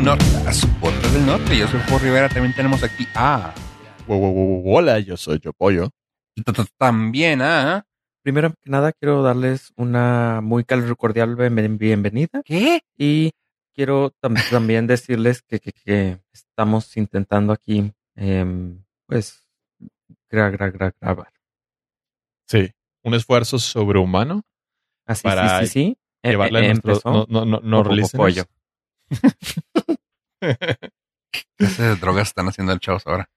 del Norte, a su podcast del Norte. Yo soy Jorge Rivera. También tenemos aquí a. Hola, yo soy Yo Pollo. También a. Primero que nada, quiero darles una muy cordial bienvenida ¿Qué? y quiero tam- también decirles que, que- que estamos intentando aquí, em, pues, gra- gra- gra- grabar. Sí, un esfuerzo sobrehumano Así, Para sí, sí, sí. Eh, llevarle eh, a nuestros empezó no, no, no, no ¿Qué drogas están haciendo el chavos ahora?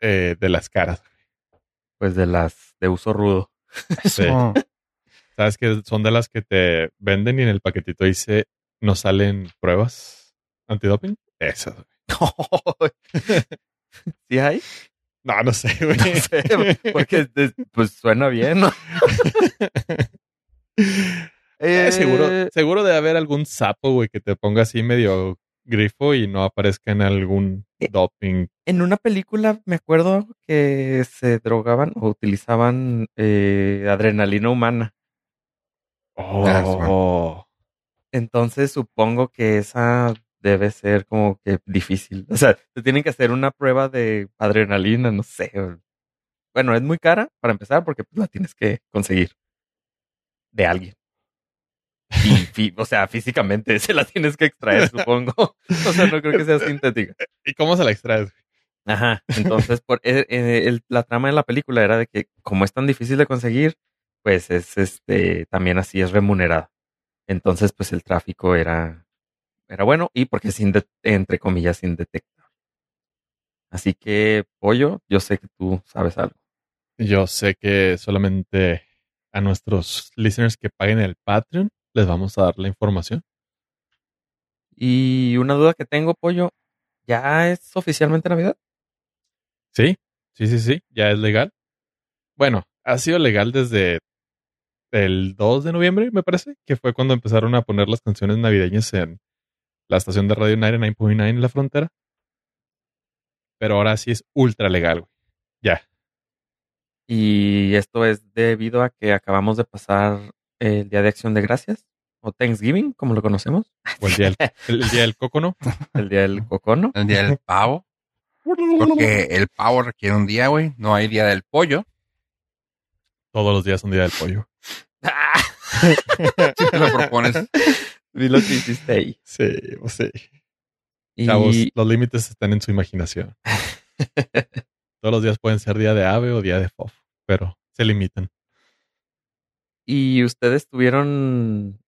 eh, de las caras. Pues de las de uso rudo. Sí. Oh, Sabes que son de las que te venden y en el paquetito dice no salen pruebas antidoping. Esas. güey. ¿Sí hay? No, no sé, güey. No sé, porque pues suena bien, ¿no? Eh, seguro, Eh, seguro de haber algún sapo, güey, que te ponga así medio grifo y no aparezca en algún Eh, doping. En una película me acuerdo que se drogaban o utilizaban eh, adrenalina humana. Ah, Oh, Entonces supongo que esa debe ser como que difícil. O sea, te tienen que hacer una prueba de adrenalina, no sé. Bueno, es muy cara para empezar porque pues, la tienes que conseguir de alguien. Y, o sea, físicamente se la tienes que extraer, supongo. O sea, no creo que sea sintética. ¿Y cómo se la extraes? Ajá. Entonces, por, eh, eh, el- la trama de la película era de que como es tan difícil de conseguir, pues es este también así es remunerada. Entonces, pues el tráfico era, era bueno y porque es entre comillas indetectable. Así que, pollo, yo sé que tú sabes algo. Yo sé que solamente a nuestros listeners que paguen el Patreon les vamos a dar la información. Y una duda que tengo, pollo, ¿ya es oficialmente Navidad? Sí, sí, sí, sí, ya es legal. Bueno, ha sido legal desde el 2 de noviembre, me parece, que fue cuando empezaron a poner las canciones navideñas en la estación de radio 99.9 en la frontera. Pero ahora sí es ultra legal, güey. Ya. Y esto es debido a que acabamos de pasar el Día de Acción de Gracias, o Thanksgiving, como lo conocemos, O el día del, el, el día del coco, ¿no? el Día del Cocono. el día del pavo. Porque el pavo requiere un día, güey. No hay día del pollo. Todos los días son día del pollo. Si te lo propones. Vi lo que hiciste ahí. Sí, pues sí. Y, Chavos, los límites están en su imaginación. Todos los días pueden ser día de ave o día de fofo, pero se limitan. ¿Y ustedes tuvieron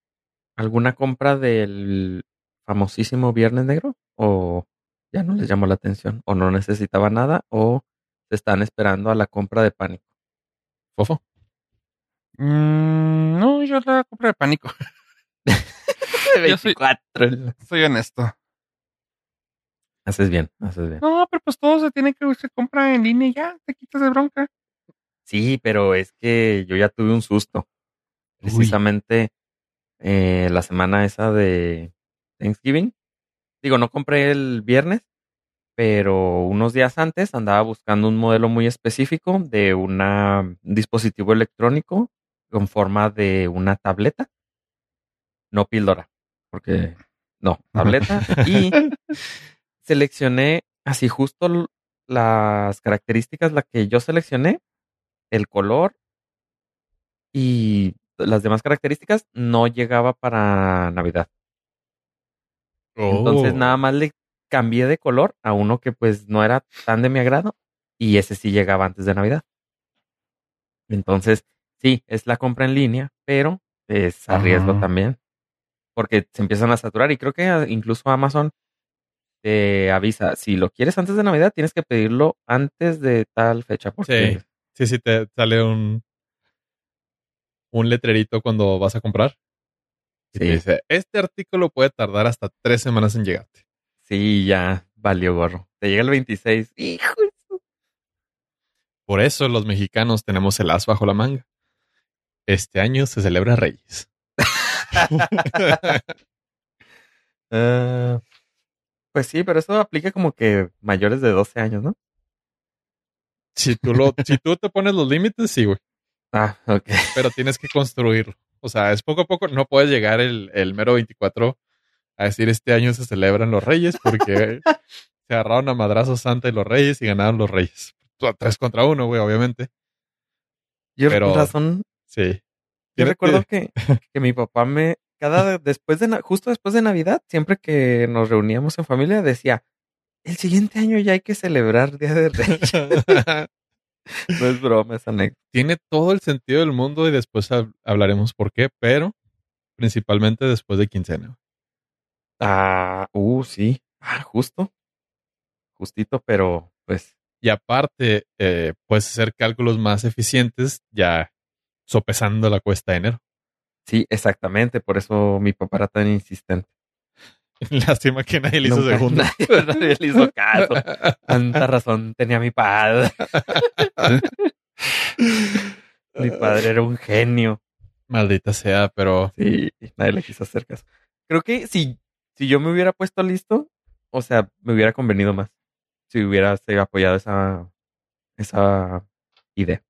alguna compra del famosísimo Viernes Negro? ¿O ya no les llamó la atención? ¿O no necesitaba nada? ¿O se están esperando a la compra de pánico? Fofo. Mm, no, yo la compré de pánico. Yo soy- 24. Soy honesto. Haces bien, haces bien. No, pero pues todo se tiene que se compra en línea y ya. Te quitas de bronca. Sí, pero es que yo ya tuve un susto. Precisamente eh, la semana esa de Thanksgiving. Digo, no compré el viernes, pero unos días antes andaba buscando un modelo muy específico de una- un dispositivo electrónico con forma de una tableta. No píldora, porque no, tableta. y seleccioné así justo las características, la que yo seleccioné, el color y las demás características no llegaba para Navidad. Entonces Oh. nada más le cambié de color a uno que pues no era tan de mi agrado y ese sí llegaba antes de Navidad. Entonces, sí, es la compra en línea, pero es a riesgo Ajá. también porque se empiezan a saturar y creo que incluso Amazon te avisa, si lo quieres antes de Navidad, tienes que pedirlo antes de tal fecha porque Sí, sí, te sale un, un letrerito cuando vas a comprar. Y te dice, este artículo puede tardar hasta tres semanas en llegarte. sí, ya valió gorro. Te llega el 26. Hijo Por eso los mexicanos tenemos el as bajo la manga. Este año se celebra Reyes. Ah, pues sí, pero eso aplica como que mayores de 12 años, ¿no? Si tú, lo, si tú te pones los límites, sí, güey. Ah, ok. Pero tienes que construirlo. O sea, es poco a poco. No puedes llegar el, el mero 24 a decir este año se celebran los reyes porque se agarraron a madrazo Santa y los reyes y ganaron los reyes. Tres contra uno, güey, obviamente. Yo Pero- razón, Sí. yo recuerdo que, que mi papá me, cada, después de, justo después de Navidad, siempre que nos reuníamos en familia, decía, el siguiente año ya hay que celebrar Día de Reyes. no es broma esa anécdota. Tiene todo el sentido del mundo y después hab- hablaremos por qué, pero principalmente después de quincena. Ah, uh, sí. Ah, justo. Justito, pero pues Y aparte, eh, puedes hacer cálculos más eficientes ya sopesando la cuesta de enero. sí, exactamente. Por eso mi papá era tan insistente. Lástima que nadie le hizo Nunca- segundo. Nadie, nadie le hizo caso. Tanta razón tenía mi padre. Mi padre era un genio. Maldita sea, pero Sí, nadie le quiso hacer caso. Creo que si, si yo me hubiera puesto listo, o sea, me hubiera convenido más. Si hubiera se, apoyado esa, esa idea.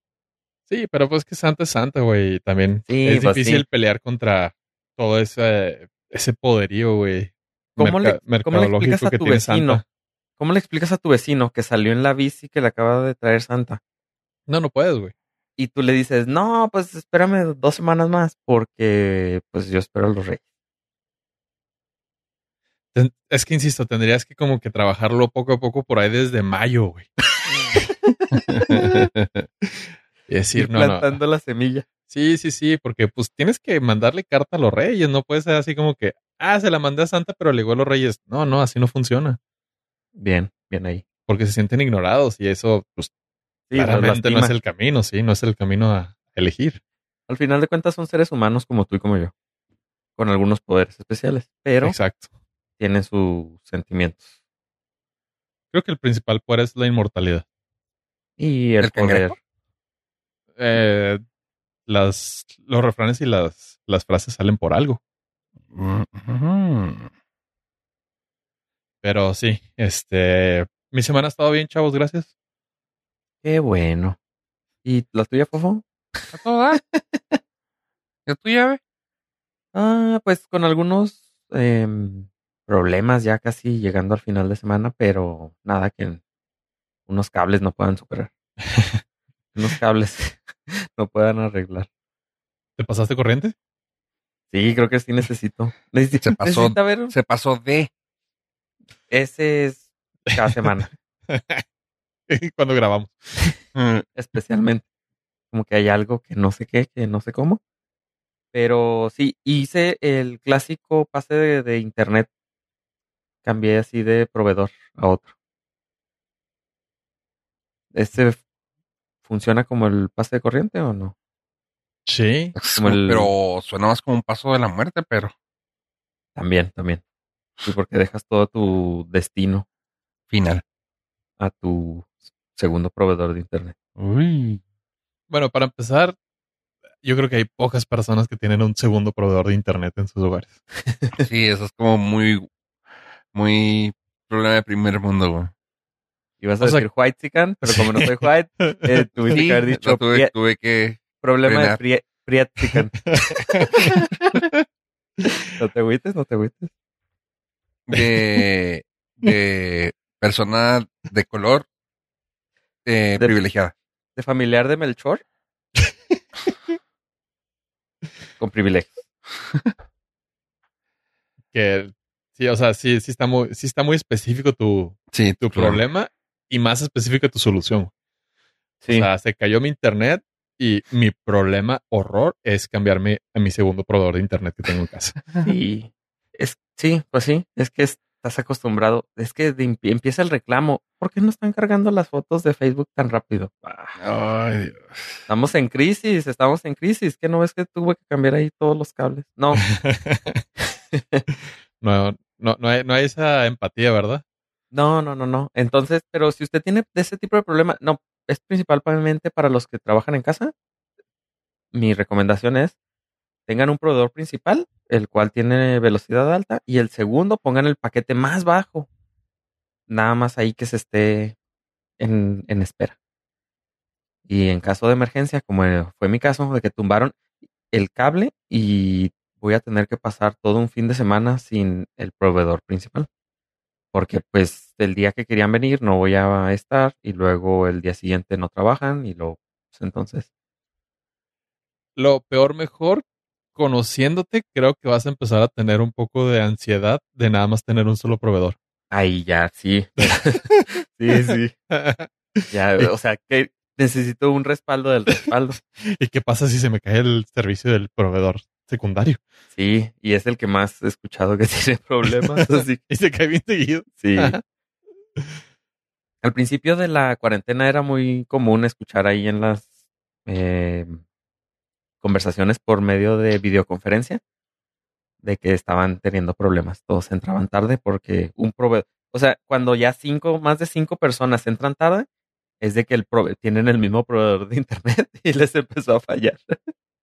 sí, pero pues que Santa es Santa, güey. También Sí, es pues difícil sí. pelear contra todo ese, ese poderío, güey. ¿Cómo, merca- le, ¿Cómo le explicas a tu vecino? Santa. ¿Cómo le explicas a tu vecino que salió en la bici que le acaba de traer Santa? No, no puedes, güey. Y tú le dices, no, pues espérame dos semanas más porque pues yo espero a los reyes. Es que insisto, tendrías que como que trabajarlo poco a poco por ahí desde mayo, güey. y decir, Ir no, no. plantando la semilla. Sí, sí, sí, porque pues tienes que mandarle carta a los reyes, no puede ser así como que, ah, se la mandé a Santa, pero le llegó a los reyes. No, no, así no funciona, Bien, bien ahí. porque se sienten ignorados y eso, pues, Sí, los claramente no es el camino, sí, no es el camino a elegir. Al final de cuentas son seres humanos como tú y como yo. Con algunos poderes especiales. Pero Exacto. tienen sus sentimientos. Creo que el principal poder es la inmortalidad. Y el, ¿El poder. Eh, las, los refranes y las, las frases salen por algo. Pero sí, este, mi semana ha estado bien, chavos, gracias. Qué bueno. ¿Y la tuya, Fofo? ¿A todo dar? ¿Y tu llave? Ah, pues con algunos em, problemas ya casi llegando al final de semana, pero nada que unos cables no puedan superar. unos cables no puedan arreglar. ¿Te pasaste corriente? Sí, creo que sí necesito. Necesito, Se pasó. necesita ver. Se pasó de. Ese es cada semana, Cuando grabamos. Mm, especialmente. Como que hay algo que no sé qué, que no sé cómo. Pero sí, hice el clásico pase de, de internet. Cambié así de proveedor a otro. ¿Este funciona como el pase de corriente o no? Sí. Como el- Pero suena más como un paso de la muerte, pero También, también. Sí, porque dejas todo tu destino final. a tu segundo proveedor de internet. Uy. Bueno, para empezar, yo creo que hay pocas personas que tienen un segundo proveedor de internet en sus hogares. Sí, eso es como muy, muy problema de primer mundo, güey. Ibas a O sea- decir white chican, pero como no soy white, eh, Sí, que haber dicho tuve, tuve que. Problema de priet. No te agüites, no te agüites. De, de persona de color eh, De- privilegiada. ¿De familiar de Melchor? Con privilegios. que sí, o sea, sí, sí está muy, sí está muy específico tu, Sí, tu claro. problema y más específica tu solución. Sí. O sea, se cayó mi internet y mi problema horror es cambiarme a mi segundo proveedor de internet que tengo en casa. Sí. Es, sí, pues sí. Es que estás acostumbrado. Es que de- empieza el reclamo. ¿Por qué no están cargando las fotos de Facebook tan rápido? Ah, Ay, Dios. estamos en crisis, estamos en crisis. ¿Qué no ves que tuve que cambiar ahí todos los cables? No, no, no, no hay, no hay esa empatía, ¿verdad? no, no, no, no. Entonces, pero si usted tiene de ese tipo de problema, no, es principalmente para los que trabajan en casa. Mi recomendación es tengan un proveedor principal, el cual tiene velocidad alta, y el segundo pongan el paquete más bajo. Nada más ahí que se esté en, espera. Y en caso de emergencia, como fue mi caso, de que tumbaron el cable y voy a tener que pasar todo un fin de semana sin el proveedor principal. Porque pues el día que querían venir no voy a estar y luego el día siguiente no trabajan y luego pues, entonces Lo peor mejor, conociéndote, creo que vas a empezar a tener un poco de ansiedad de nada más tener un solo proveedor. ahí ya sí. sí, sí. Ya, o sea, que necesito un respaldo del respaldo. ¿Y qué pasa si se me cae el servicio del proveedor secundario? Sí, y es el que más he escuchado que tiene problemas. Así Y se cae bien seguido. sí. Al principio de la cuarentena era muy común escuchar ahí en las eh, conversaciones por medio de videoconferencia de que estaban teniendo problemas. Todos entraban tarde porque un proveedor, o sea, cuando ya cinco, más de cinco personas entran tarde, es de que el prove tienen el mismo proveedor de internet y les empezó a fallar.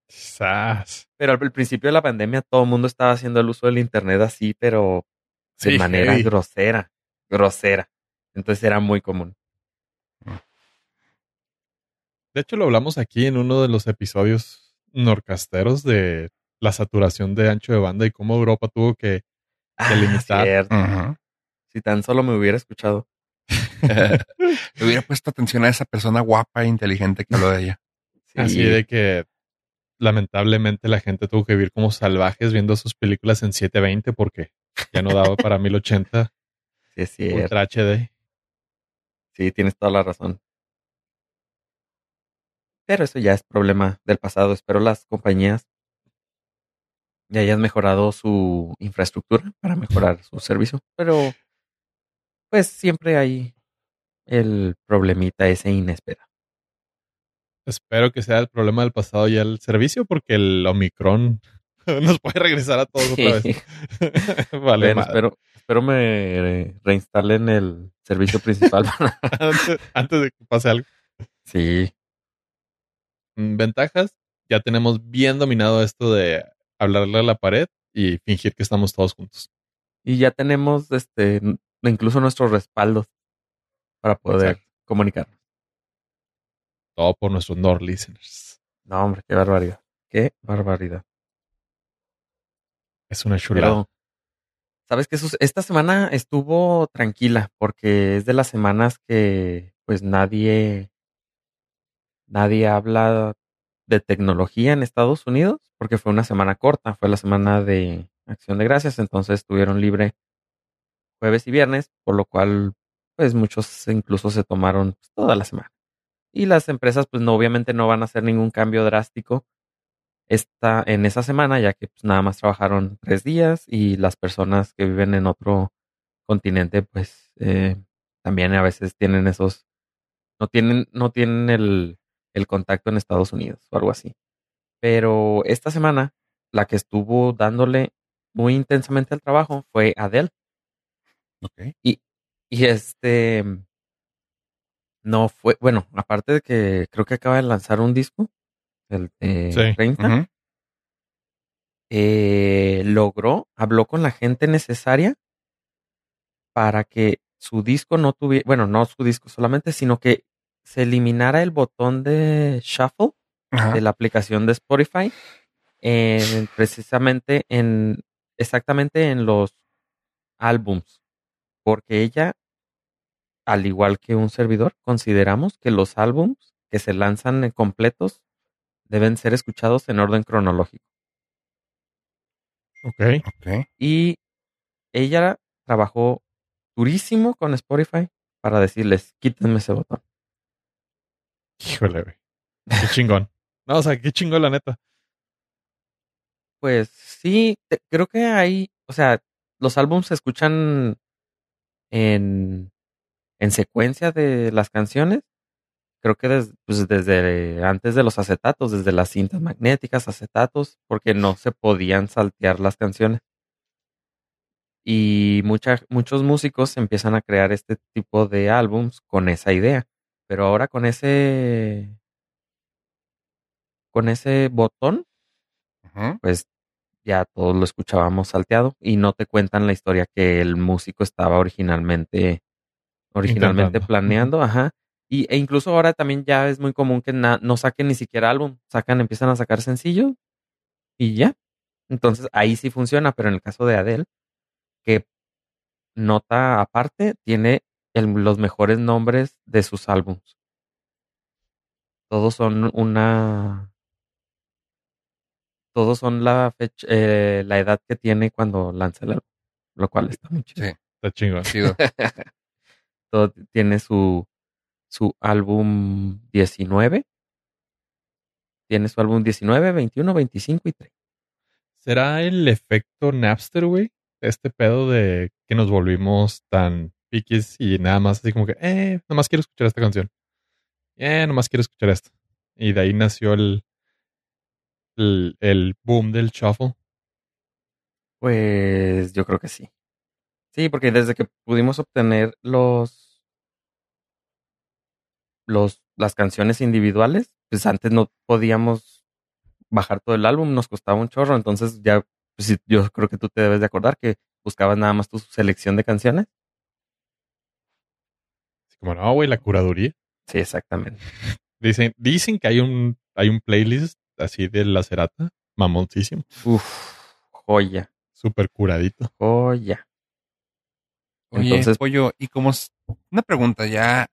Quizás. Pero al principio de la pandemia todo el mundo estaba haciendo el uso del internet así, pero de Sí, manera grosera, grosera. Entonces era muy común. De hecho, lo hablamos aquí en uno de los episodios norcasteros de la saturación de ancho de banda y cómo Europa tuvo que Ah, limitar. cierto. Ujú. Si tan solo me hubiera escuchado. Le hubiera puesto atención a esa persona guapa e inteligente que habló de ella. Sí, Así de que lamentablemente la gente tuvo que vivir como salvajes viendo sus películas en 720 porque ya no daba para 1080 sí, es cierto. Ultra HD. Sí, tienes toda la razón. Pero eso ya es problema del pasado. Espero las compañías ya hayan mejorado su infraestructura para mejorar su servicio. Pero, pues siempre hay el problemita ese inesperado. Espero que sea el problema del pasado ya el servicio porque el Omicron nos puede regresar a todos otra vez. vale, madre. espero, espero me reinstalen el servicio principal. antes, antes de que pase algo. sí, Mm, Ventajas, ya tenemos bien dominado esto de hablarle a la pared y fingir que estamos todos juntos. y ya tenemos este incluso nuestros respaldos para poder Exacto. comunicarnos. Todo por nuestros Nord listeners. No, hombre, qué barbaridad. Qué barbaridad. Es una chulada. Pero, ¿sabes? Sus- Esta semana estuvo tranquila porque es de las semanas que pues nadie, nadie habla de tecnología en Estados Unidos porque fue una semana corta, fue la semana de Acción de Gracias, entonces estuvieron libre jueves y viernes, por lo cual pues muchos incluso se tomaron pues, toda la semana. Y las empresas pues no, obviamente no van a hacer ningún cambio drástico esta, en esa semana, ya que pues, nada más trabajaron tres días y las personas que viven en otro continente, pues eh, también a veces tienen esos, no tienen, no tienen el, el contacto en Estados Unidos o algo así. Pero esta semana, la que estuvo dándole muy intensamente al trabajo fue Adele. Ok. Y este no fue, bueno, aparte de que creo que acaba de lanzar un disco, el de Sí. 30, Ujú. eh, logró, habló con la gente necesaria para que su disco no tuviera, bueno, no su disco solamente, sino que se eliminara el botón de shuffle de la aplicación de Spotify, en- precisamente en, exactamente en los álbums, porque ella, al igual que un servidor, consideramos que los álbums que se lanzan en completos deben ser escuchados en orden cronológico. Ok. Ok. Y ella trabajó durísimo con Spotify para decirles, quítenme ese botón. Híjole, güey. Qué chingón. No, o sea, qué chingón la neta. Pues sí, te- creo que hay, o sea, los álbumes se escuchan en, en secuencia de las canciones. Creo que des- pues desde antes de los acetatos, desde las cintas magnéticas, acetatos, porque no se podían saltear las canciones. Y mucha- muchos músicos empiezan a crear este tipo de álbums con esa idea. Pero ahora con ese con ese botón pues ya todos lo escuchábamos salteado y no te cuentan la historia que el músico estaba originalmente originalmente Intentando. planeando, ajá. Y, e incluso ahora también ya es muy común que na- no saquen ni siquiera álbum, sacan, empiezan a sacar sencillo y ya. Entonces ahí sí funciona, pero en el caso de Adele, que nota aparte, tiene el- los mejores nombres de sus álbums. Todos son una. Todos son la fecha, eh, la edad que tiene cuando lanza el álbum, lo cual está muy chido. Sí, Está chingón. chido. Todo tiene su, su álbum 19. Tiene su álbum 19, 21, 25 y 30. ¿Será el efecto Napster, güey? Este pedo de que nos volvimos tan piquis y nada más así como que, eh, nomás quiero escuchar esta canción. Eh, nomás quiero escuchar esto. Y de ahí nació el, el, el boom del shuffle. Pues yo creo que sí. Sí, porque desde que pudimos obtener los, los, las canciones individuales, pues antes no podíamos bajar todo el álbum, nos costaba un chorro, entonces ya, pues yo creo que tú te debes de acordar que buscabas nada más tu selección de canciones. Como, no, güey, la curaduría. Sí, exactamente. Dicen, dicen que hay un, hay un playlist así de la cerata, mamoncísimo, Uf, joya, súper curadito. joya. Oye, Entonces- pollo, y como una pregunta, ya,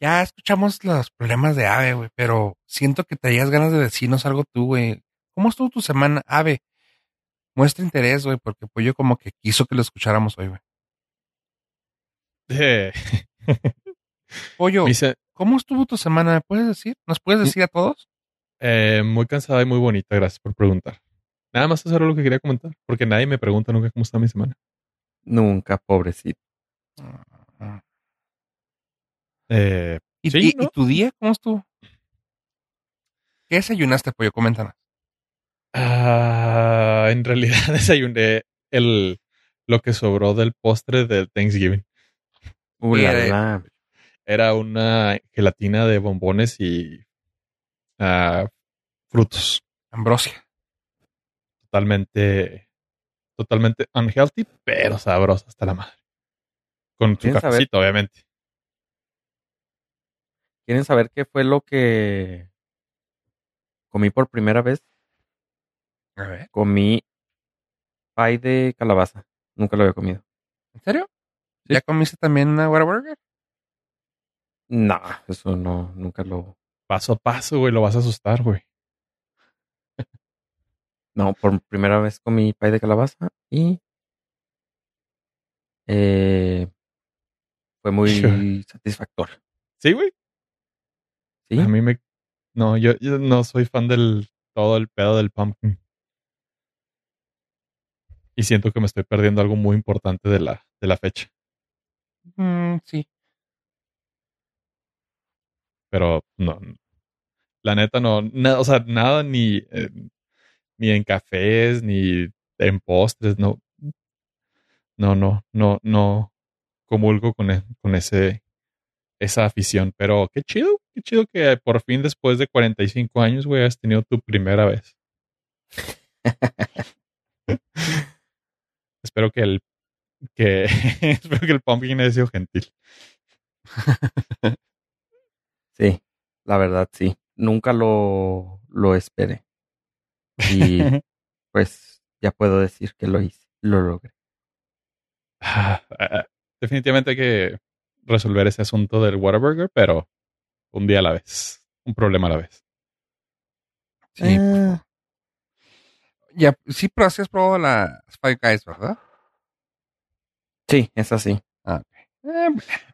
ya escuchamos los problemas de Ave, güey, pero siento que traías ganas de decirnos algo tú, güey. ¿Cómo estuvo tu semana, Ave? Muestra interés, güey, porque pollo como que quiso que lo escucháramos hoy, güey. Eh, Pollo, ¿cómo estuvo tu semana? ¿Me puedes decir? ¿Nos puedes decir a todos? eh, muy cansada y muy bonita, gracias por preguntar. Nada más eso era lo que quería comentar, porque nadie me pregunta nunca cómo está mi semana. Nunca, pobrecito. Eh, ¿Y, Sí, y- ¿no? y tu día cómo estuvo? ¿Qué desayunaste, pollo? Coméntanos. ah, en realidad desayuné el, lo que sobró del postre del Thanksgiving. Uh, la, Eh. Era una gelatina de bombones y ah, frutos. Ambrosia. Totalmente, totalmente unhealthy, pero sabrosa hasta la madre. Con su cafecito, obviamente. ¿Quieren saber qué fue lo que comí por primera vez? A ver, Comí pie de calabaza. Nunca lo había comido. ¿en serio? ¿Ya comiste también una Whataburger? No, eso no, nunca lo. Paso a paso, güey, lo vas a asustar, güey. No, por primera vez comí pie de calabaza y eh, fue muy satisfactorio. Sí, güey. ¿Sí? A mí me. No, yo, yo no soy fan del todo el pedo del pumpkin. Y siento que me estoy perdiendo algo muy importante de la, de la fecha. Mm, sí. Pero no. La neta, no. na- o sea, nada ni, eh, ni en cafés, ni en postres, no. No, no, no, no comulgo con, e- con ese, esa afición. Pero qué chido, qué chido que por fin después de 45 años, güey, has tenido tu primera vez. espero que el que espero que el pumpkin haya sido gentil. Sí, la verdad sí. Nunca lo, lo esperé. Y pues ya puedo decir que lo hice, lo logré. Ah, ah, definitivamente hay que resolver ese asunto del Whataburger, pero un día a la vez, un problema a la vez. Sí. por favor. Ya, sí, pero sí has probado la Spy Guys, ¿verdad? Sí, es así. Eh,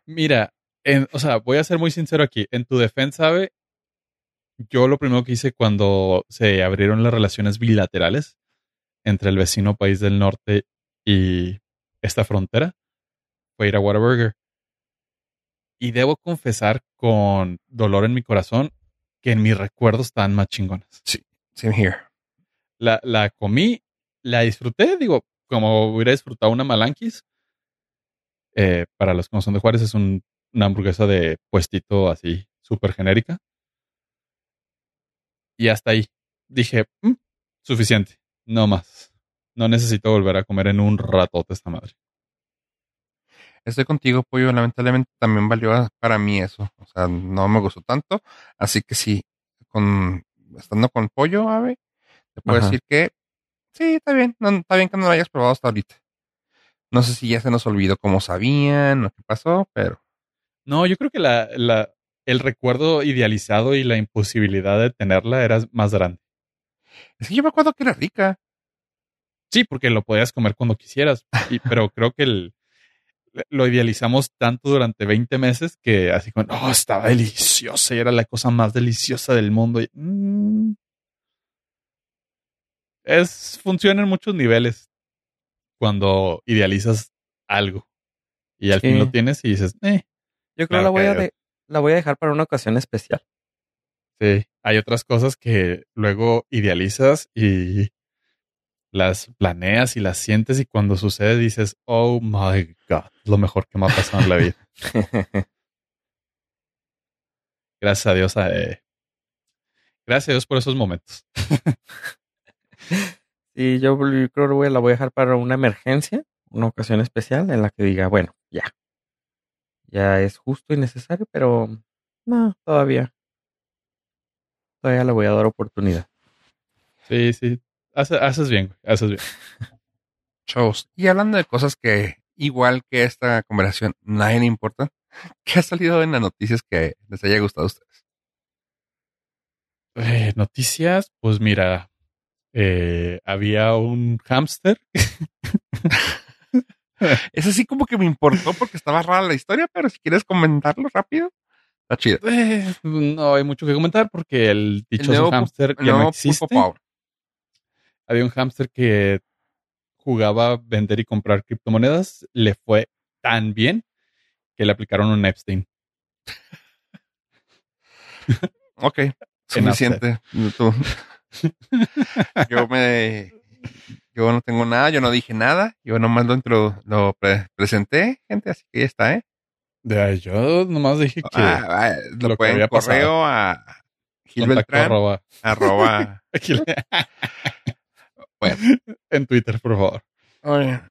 Mira, en- o sea, voy a ser muy sincero aquí. En tu defensa, Abe, yo lo primero que hice cuando se abrieron las relaciones bilaterales entre el vecino país del norte y esta frontera fue ir a Whataburger. Y debo confesar con dolor en mi corazón que en mis recuerdos estaban más chingonas. same here. La, la comí, la disfruté, digo, como hubiera disfrutado una Malanquis. Eh, para los que no son de Juárez, es un- una hamburguesa de puestito así, súper genérica. Y hasta ahí. Dije, "Mm, suficiente, no más. No necesito volver a comer en un ratote esta madre. Estoy contigo, pollo. Lamentablemente también valió para mí eso. O sea, no me gustó tanto. Así que sí, con estando con pollo, ave, te puedo Ajá. decir que Sí, está bien. No, está bien que no lo hayas probado hasta ahorita. No sé si ya se nos olvidó cómo sabían o qué pasó, pero. No, yo creo que la, la, el recuerdo idealizado y la imposibilidad de tenerla era más grande. Es que yo me acuerdo que era rica. Sí, porque lo podías comer cuando quisieras. Y, pero creo que el, lo idealizamos tanto durante 20 meses que así como, oh, estaba deliciosa y era la cosa más deliciosa del mundo. Y, mm, es, funciona en muchos niveles cuando idealizas algo y al Sí. fin lo tienes y dices, eh, Yo creo Claro la voy a de- la voy a dejar para una ocasión especial. sí. Hay otras cosas que luego idealizas y las planeas y las sientes y cuando sucede dices, oh my God, lo mejor que me ha pasado en la vida. Gracias a Dios. eh, gracias a Dios por esos momentos. Sí, yo creo que la voy a dejar para una emergencia, una ocasión especial en la que diga, bueno, ya. Ya es justo y necesario, pero no, todavía. Todavía le voy a dar oportunidad. Sí, sí. Hace- haces bien, güey, haces bien. Shows. Y hablando de cosas que, igual que esta conversación, nadie le importa, ¿qué ha salido en las noticias que les haya gustado a ustedes? Eh, noticias, pues mira, eh, había un hámster. Es así como que me importó porque estaba rara la historia, pero si quieres comentarlo rápido, está chido. Eh, no hay mucho que comentar porque el dichoso hámster ya no existe. Había un hámster que jugaba vender y comprar criptomonedas. Le fue tan bien que le aplicaron un Epstein. Ok, suficiente. Yo me. Yo no tengo nada, yo no dije nada, yo nomás lo, lo pre- presenté, gente, así que ya está, ¿eh? De, yo nomás dije que Ah, ah, lo, lo que había correo a Gil contacto Beltrán, arroba- arroba. Bueno. en Twitter, por favor. Bueno,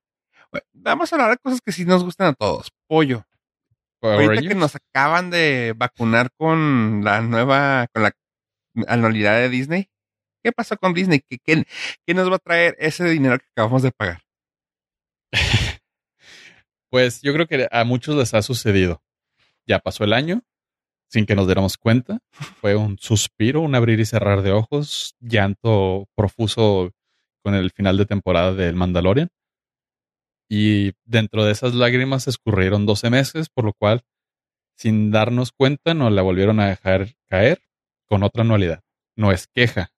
vamos a hablar de cosas que sí nos gustan a todos. Pollo. Ahorita Rangers. que nos acaban de vacunar con la nueva, con la anualidad de Disney. ¿Qué pasó con Disney? ¿Qué, nos va a traer ese dinero que acabamos de pagar? Pues yo creo que a muchos les ha sucedido. Ya pasó el año sin que nos diéramos cuenta. Fue un suspiro, un abrir y cerrar de ojos, llanto profuso con el final de temporada del Mandalorian. Y dentro de esas lágrimas escurrieron 12 meses, por lo cual, sin darnos cuenta, nos la volvieron a dejar caer con otra anualidad. No es queja,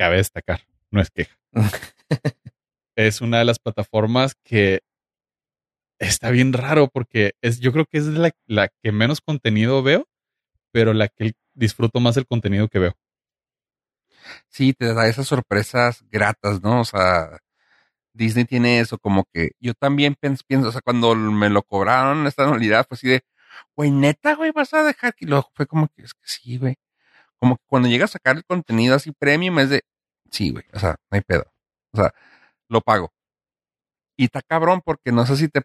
cabe destacar, no es queja. es una de las plataformas que está bien raro porque es, yo creo que es la, la que menos contenido veo, pero la que disfruto más el contenido que veo. Sí, te da esas sorpresas gratas, ¿no? O sea, Disney tiene eso como que yo también pienso, o sea, cuando me lo cobraron esta anualidad, fue así de, güey, neta, güey, vas a dejar que lo fue como que es que sí, güey. Como que cuando llega a sacar el contenido así premium es de, sí, güey, o sea, no hay pedo. O sea, lo pago. Y está cabrón porque no sé si te,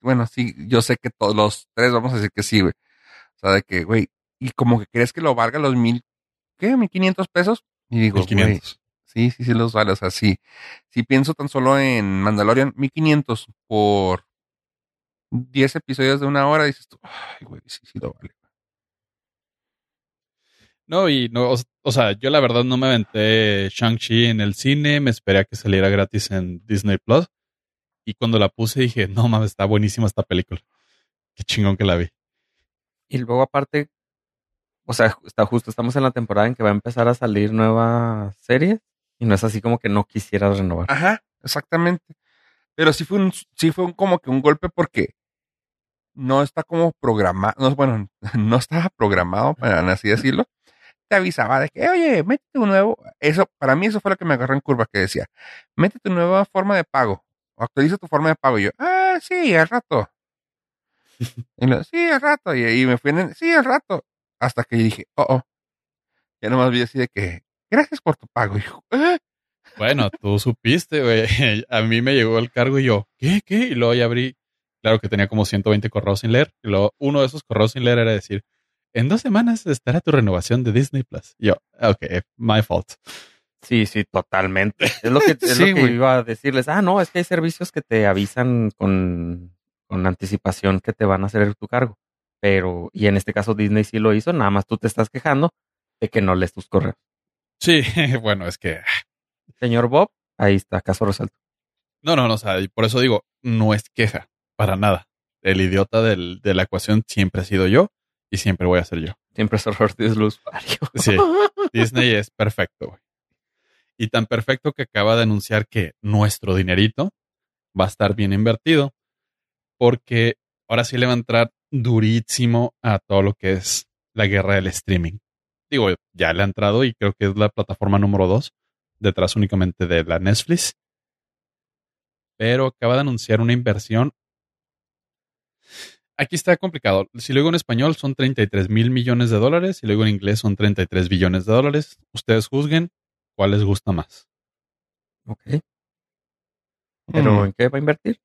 bueno, sí, yo sé que todos los tres vamos a decir que sí, güey. O sea, de que, güey, y como que crees que lo valga los mil, ¿qué? ¿Mil quinientos pesos? Y digo, güey, 1500. Sí, sí, sí los vale. O sea, sí. Si pienso tan solo en Mandalorian, 1500 por 10 episodios de una hora, dices tú, ay, güey, sí, sí lo vale. No, y no, o, o sea, yo la verdad no me aventé Shang-Chi en el cine, me esperé a que saliera gratis en Disney Plus. Y cuando la puse dije, no mames, está buenísima esta película. Qué chingón que la vi. Y luego aparte, o sea, está justo, estamos en la temporada en que va a empezar a salir nuevas series y no es así como que no quisieras renovar. Ajá, exactamente. Pero sí fue un, sí fue un, como que un golpe porque no está como programado, no, bueno, no estaba programado, para así decirlo. Te avisaba de que, oye, métete un nuevo, eso, para mí eso fue lo que me agarró en curva, que decía, métete una nueva forma de pago, actualiza tu forma de pago. Y yo, ah, sí, al rato. y lo, sí, al rato. Y ahí me fui en, el, sí, al rato. Hasta que dije, oh, oh. Ya nomás vi así de que, gracias por tu pago. Y yo, "Ah". Bueno, tú supiste, güey. A mí me llegó el cargo y yo, ¿qué? ¿Qué? Y luego ya abrí. Claro que tenía como 120 correos sin leer. Y luego uno de esos correos sin leer era decir, en dos semanas estará tu renovación de Disney Plus. Yo, ok, my fault. Sí, sí, totalmente. Es lo que, es Sí, lo que iba a decirles. Ah, no, es que hay servicios que te avisan con, con anticipación que te van a hacer tu cargo. Pero, y en este caso Disney sí lo hizo, nada más tú te estás quejando de que no lees tus correos. Sí, bueno, es que Señor Bob, ahí está, caso resuelto. no, no, no, o sea, y por eso digo, no es queja para nada. El idiota del- de la ecuación siempre ha sido yo y siempre voy a ser yo. Siempre es usuario. Sí. Disney es perfecto, güey. Y tan perfecto que acaba de anunciar que nuestro dinerito va a estar bien invertido porque ahora sí le va a entrar durísimo a todo lo que es la guerra del streaming. Digo, ya le ha entrado y creo que es la plataforma número dos, detrás únicamente de la Netflix. Pero acaba de anunciar una inversión. Aquí está complicado. Si lo digo en español son 33 mil millones de dólares. Si lo digo en inglés son 33 billones de dólares. Ustedes juzguen cuál les gusta más. Ok. Pero Mm. ¿en qué va a invertir?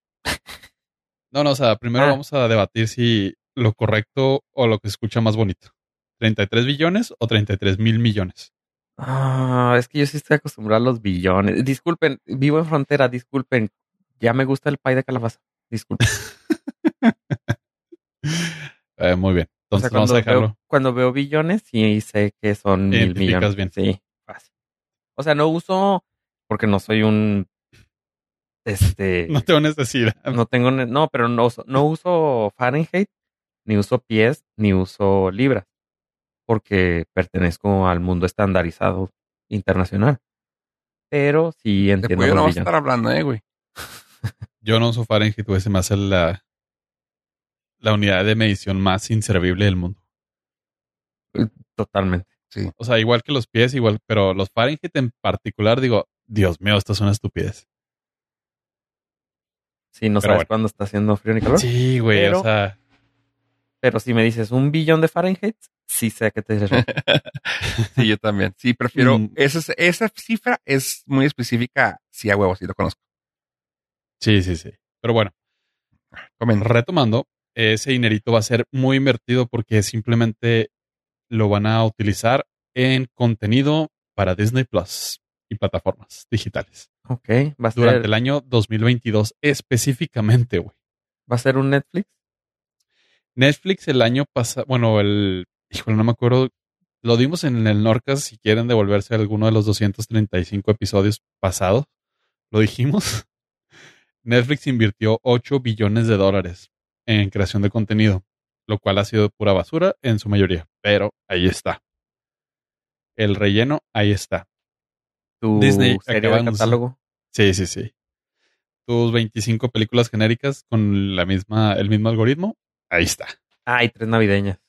No, no, o sea, primero Ah. vamos a debatir si lo correcto o lo que se escucha más bonito. ¿33 billones o 33 mil millones? Ah, es que yo sí estoy acostumbrado a los billones. Disculpen, vivo en frontera, disculpen. Ya me gusta el pay de calabaza. Disculpen. Eh, muy bien. O Entonces sea, vamos cuando a dejarlo. veo, cuando veo billones, sí sé que son mil bien. Sí, fácil. O sea, no uso, porque no soy un, este, No tengo necesidad. no tengo, no, pero no, uso- no uso Fahrenheit, ni uso pies, ni uso libras, porque pertenezco al mundo estandarizado internacional. Pero sí entiendo pollo no a billones. estar hablando, eh, güey. Yo no uso Fahrenheit, güey. Se me hace la, la unidad de medición más inservible del mundo. Totalmente. O sea, igual que los pies, igual, pero los Fahrenheit en particular, digo, Dios mío, esto es una estupidez. Sí, no Pero sabes bueno. cuándo está haciendo frío ni calor. Sí, güey, Pero- o sea, Pero si me dices un billón de Fahrenheit, sí sé a qué te refieres. Sí, yo también. Sí, prefiero. Mm. Esa, es- esa cifra es muy específica. Sí, a huevo, sí lo conozco. sí, sí, sí. Pero bueno, Comenta. retomando, ese dinerito va a ser muy invertido porque simplemente lo van a utilizar en contenido para Disney Plus y plataformas digitales ok, va a durante ser, el año 2022 específicamente, güey. va a ser un Netflix. Netflix el año pasado, bueno, el, híjole, no me acuerdo, lo dimos en el Norcas, si quieren devolverse a alguno de los 235 episodios pasados, lo dijimos. Netflix invirtió 8 billones de dólares en creación de contenido, lo cual ha sido pura basura en su mayoría, pero ahí está. El relleno, ahí está. Tu Disney serie de catálogo. Sí, sí, sí. Tus 25 películas genéricas con la misma, el mismo algoritmo, ahí está. Ah, y tres navideñas.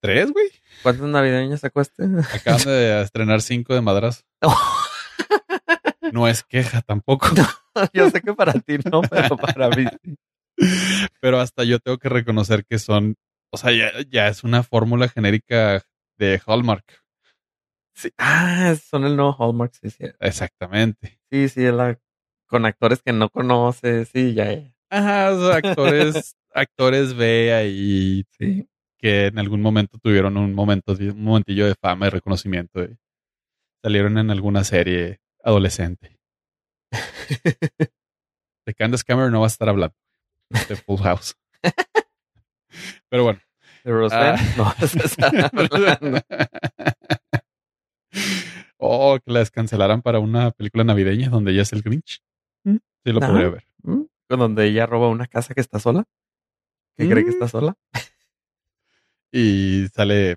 ¿Tres, güey? ¿Cuántas navideñas sacó este? Acaban de estrenar cinco de madras. No es queja tampoco. Yo sé que para ti no, pero para mí sí. Pero hasta yo tengo que reconocer que son, o sea, ya, ya es una fórmula genérica de Hallmark. Sí. Ah, son el nuevo Hallmark, sí, sí. Exactamente. Sí, sí, la con actores que no conoces, sí, ya, ya. Ajá, o sea, actores, actores B ahí Sí. que en algún momento tuvieron un momento, un momentillo de fama y reconocimiento. y salieron en alguna serie adolescente. De Candace Cameron no va a estar hablando. De Full House. Pero bueno. ¿De Roseanne? Ah. No, hablando. oh, que la descancelaran para una película navideña donde ella es el Grinch. Mm, Sí, lo podría ver. ¿Mm? Con donde ella roba una casa que está sola. Que cree que Mm. está sola. Y sale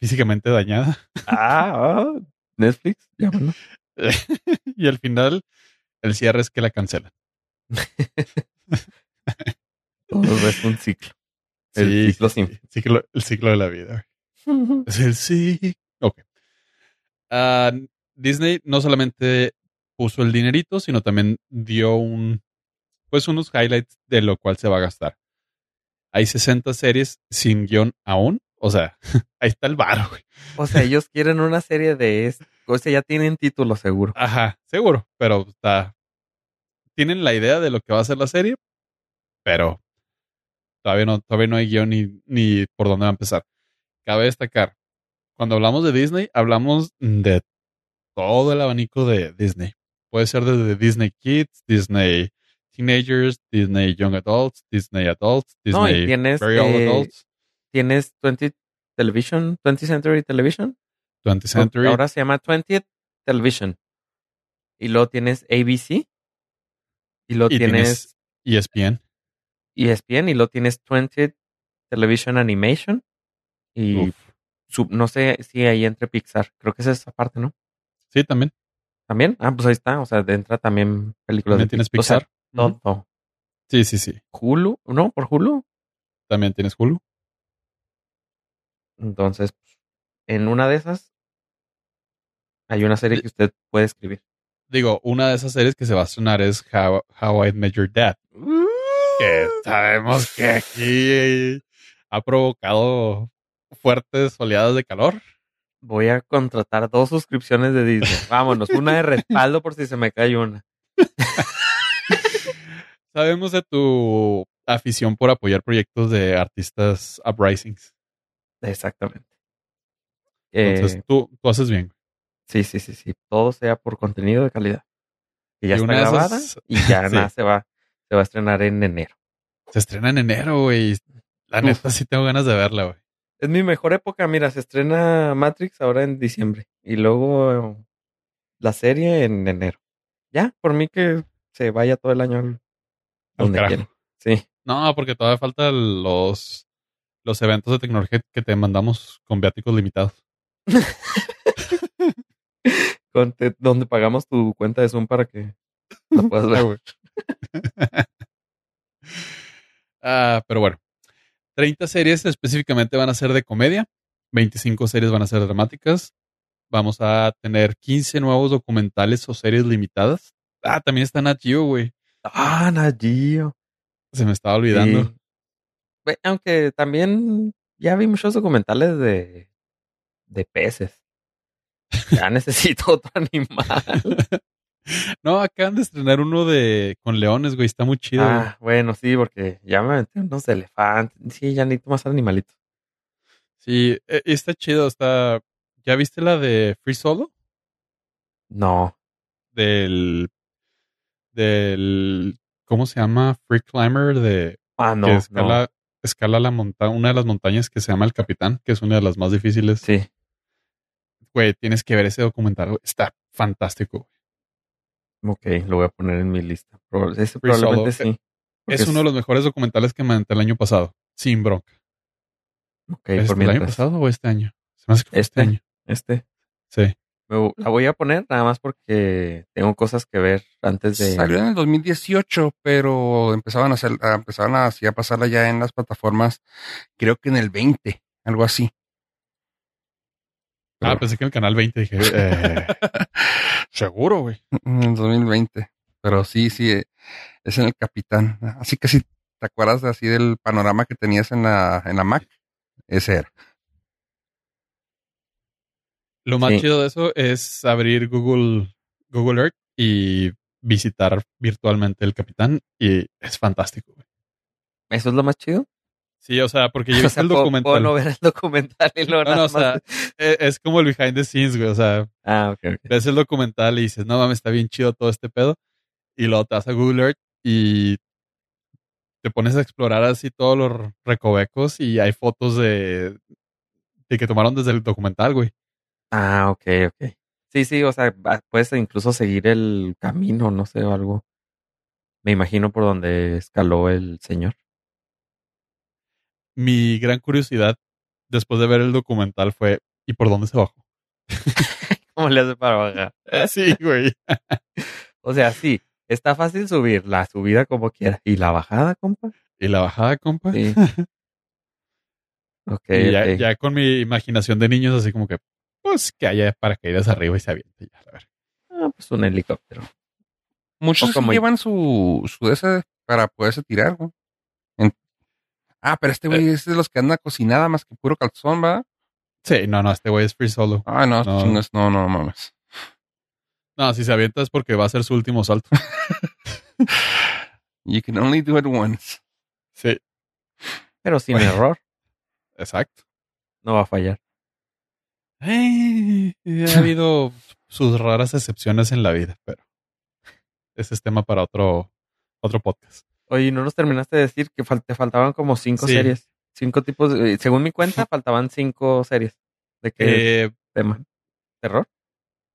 físicamente dañada. Ah, ah, Netflix, llámalo. y al final, el cierre es que la cancelan. Todo es un ciclo. El Sí, ciclo sí, sin sí. Ciclo- el ciclo de la vida. Es el sí. Ok. Ah, Disney no solamente puso el dinerito, sino también dio un, pues unos highlights de lo cual se va a gastar. Hay 60 series sin guion aún. O sea, ahí está el bar, güey. O sea, ellos quieren una serie de esto. O sea, ya tienen título seguro. Ajá, seguro, pero está. Tienen la idea de lo que va a ser la serie, pero todavía no, todavía no hay guion ni, ni por dónde va a empezar. Cabe destacar, cuando hablamos de Disney, hablamos de todo el abanico de Disney. Puede ser desde Disney Kids, Disney Teenagers, Disney Young Adults, Disney Adults, No, Disney tienes, Very Old eh, Adults, Tienes 20 Television, 20th Century Television. 20th Century. Ahora se llama 20th Television. Y luego tienes ABC. Y luego y tienes tienes ESPN. ESPN. Y luego tienes 20th Television Animation. Y sub- no sé si ahí entre Pixar. Creo que es esa parte, ¿no? Sí, también. También. Ah, pues ahí está. O sea, entra también películas También de tienes Pi- o sea, Pixar. Ujú. todo. Sí, sí, sí. Hulu, ¿no? Por Hulu. También tienes Hulu. Entonces, en una de esas hay una serie que usted puede escribir. Digo, una de esas series que se va a estrenar es How, How I Met Your Dad. Que sabemos que aquí ha provocado fuertes oleadas de calor. Voy a contratar dos suscripciones de Disney. Vámonos, una de respaldo por si se me cae una. Sabemos de tu afición por apoyar proyectos de artistas uprisings. Exactamente. Entonces, Eh, tú, tú haces bien. sí, sí, sí, sí. Todo sea por contenido de calidad. Que ya Y está esas- grabada y ya Sí. nada se va, se va a estrenar en enero. Se estrena en enero, güey. La Uf. neta sí tengo ganas de verla, güey. Es mi mejor época. Mira, se estrena Matrix ahora en diciembre. Y luego la serie en enero. Ya, por mí que se vaya todo el año al- donde quiera. Sí. No, porque todavía faltan los, los eventos de tecnología que te mandamos con viáticos limitados. Con te- donde pagamos tu cuenta de Zoom para que la puedas Ah, ver. Ah, pero bueno. 30 series específicamente van a ser de comedia. 25 series van a ser dramáticas. Vamos a tener 15 nuevos documentales o series limitadas. Ah, también está Nat Geo, güey. Ah, Nagio. Se me estaba olvidando. Sí. Aunque también ya vi muchos documentales de, de peces. Ya necesito otro animal. No, acaban de estrenar uno de con leones, güey. Está muy chido. güey. ah, bueno, sí, porque ya me metí unos elefantes. Sí, ya necesito más animalitos. Sí, eh, está chido. Está. ¿Ya viste la de Free Solo? No. Del. Del. ¿Cómo se llama? Free Climber de. Ah, no. que no. escala, escala la monta una de las montañas que se llama El Capitán, que es una de las más difíciles. Sí. Güey, tienes que ver ese documental. Está fantástico. güey. Ok, lo voy a poner en mi lista. Ese probablemente sí. Porque Es uno de los mejores documentales que me aventé el año pasado. Sin bronca. Ok, ¿Es por el año pasado o este año? Se me hace que fue este, Este. año. Este. Sí. Me- la voy a poner nada más porque tengo cosas que ver antes de. Salió en el 2018, pero empezaban a hacer, empezaban a, a pasarla ya en las plataformas, creo que en el 20, algo así. Ah, Pero- pensé que en el canal 20 dije. eh, seguro, güey. En el 2020. Pero sí, sí, eh, es en el Capitán. Así que si te acuerdas de así del panorama que tenías en la, en la Mac, ese era. Lo más Sí. chido de eso es abrir Google, Google Earth y visitar virtualmente el Capitán. Y es fantástico, güey. ¿Eso es lo más chido? Sí, o sea, porque yo O sea, el documental. puedo no ver el documental y luego No, no, o sea, e- es como el behind the scenes, güey. O sea, Ah, ves el documental y dices, no mames, está bien chido todo este pedo. Y luego te vas a Google Earth y te pones a explorar así todos los recovecos y hay fotos de, de que tomaron desde el documental, güey. Ah, ok, ok. Sí, sí, o sea, puedes incluso seguir el camino, no sé, o algo. Me imagino por donde escaló el señor. Mi gran curiosidad después de ver el documental fue, ¿y por dónde se bajó? ¿Cómo le hace para bajar? Sí, güey. O sea, sí, está fácil subir, la subida como quiera. ¿Y la bajada, compa? ¿Y la bajada, compa? Sí. ok, y ya, ya con mi imaginación de niños, así como que, pues que haya paracaídas arriba y se aviente. Ya, a ver. Ah, pues un helicóptero. Muchos como- llevan su, su de ese para poderse tirar, güey. Ah, pero este güey es de los que anda cocinada más que puro calzón, ¿va? Sí, no, no, este güey es free solo. Ah, no, No. chingas, no, no, mames. No, si se avienta es porque va a ser su último salto. You can only do it once. Sí, Pero sin Bueno. error, exacto. no va a fallar. Eh, ha habido sus raras excepciones en la vida, pero ese es tema para otro, otro podcast. Oye, ¿no nos terminaste de decir que fal- te faltaban como cinco Sí. series? Cinco tipos, de- según mi cuenta, faltaban cinco series. ¿De qué Eh, tema? ¿Terror?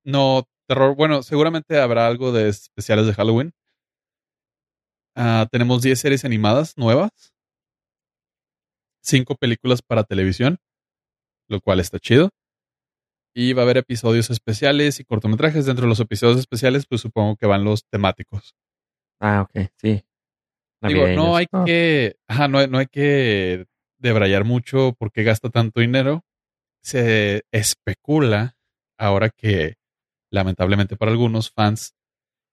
no, terror. Bueno, seguramente habrá algo de especiales de Halloween. Ah, tenemos 10 series animadas nuevas. Cinco películas para televisión, lo cual está chido. Y va a haber episodios especiales y cortometrajes. Dentro de los episodios especiales, pues supongo que van los temáticos. Ah, ok, sí. Digo, no hay Ah, que, ajá, no, no hay que debrayar mucho porque gasta tanto dinero. Se especula ahora que, lamentablemente para algunos fans,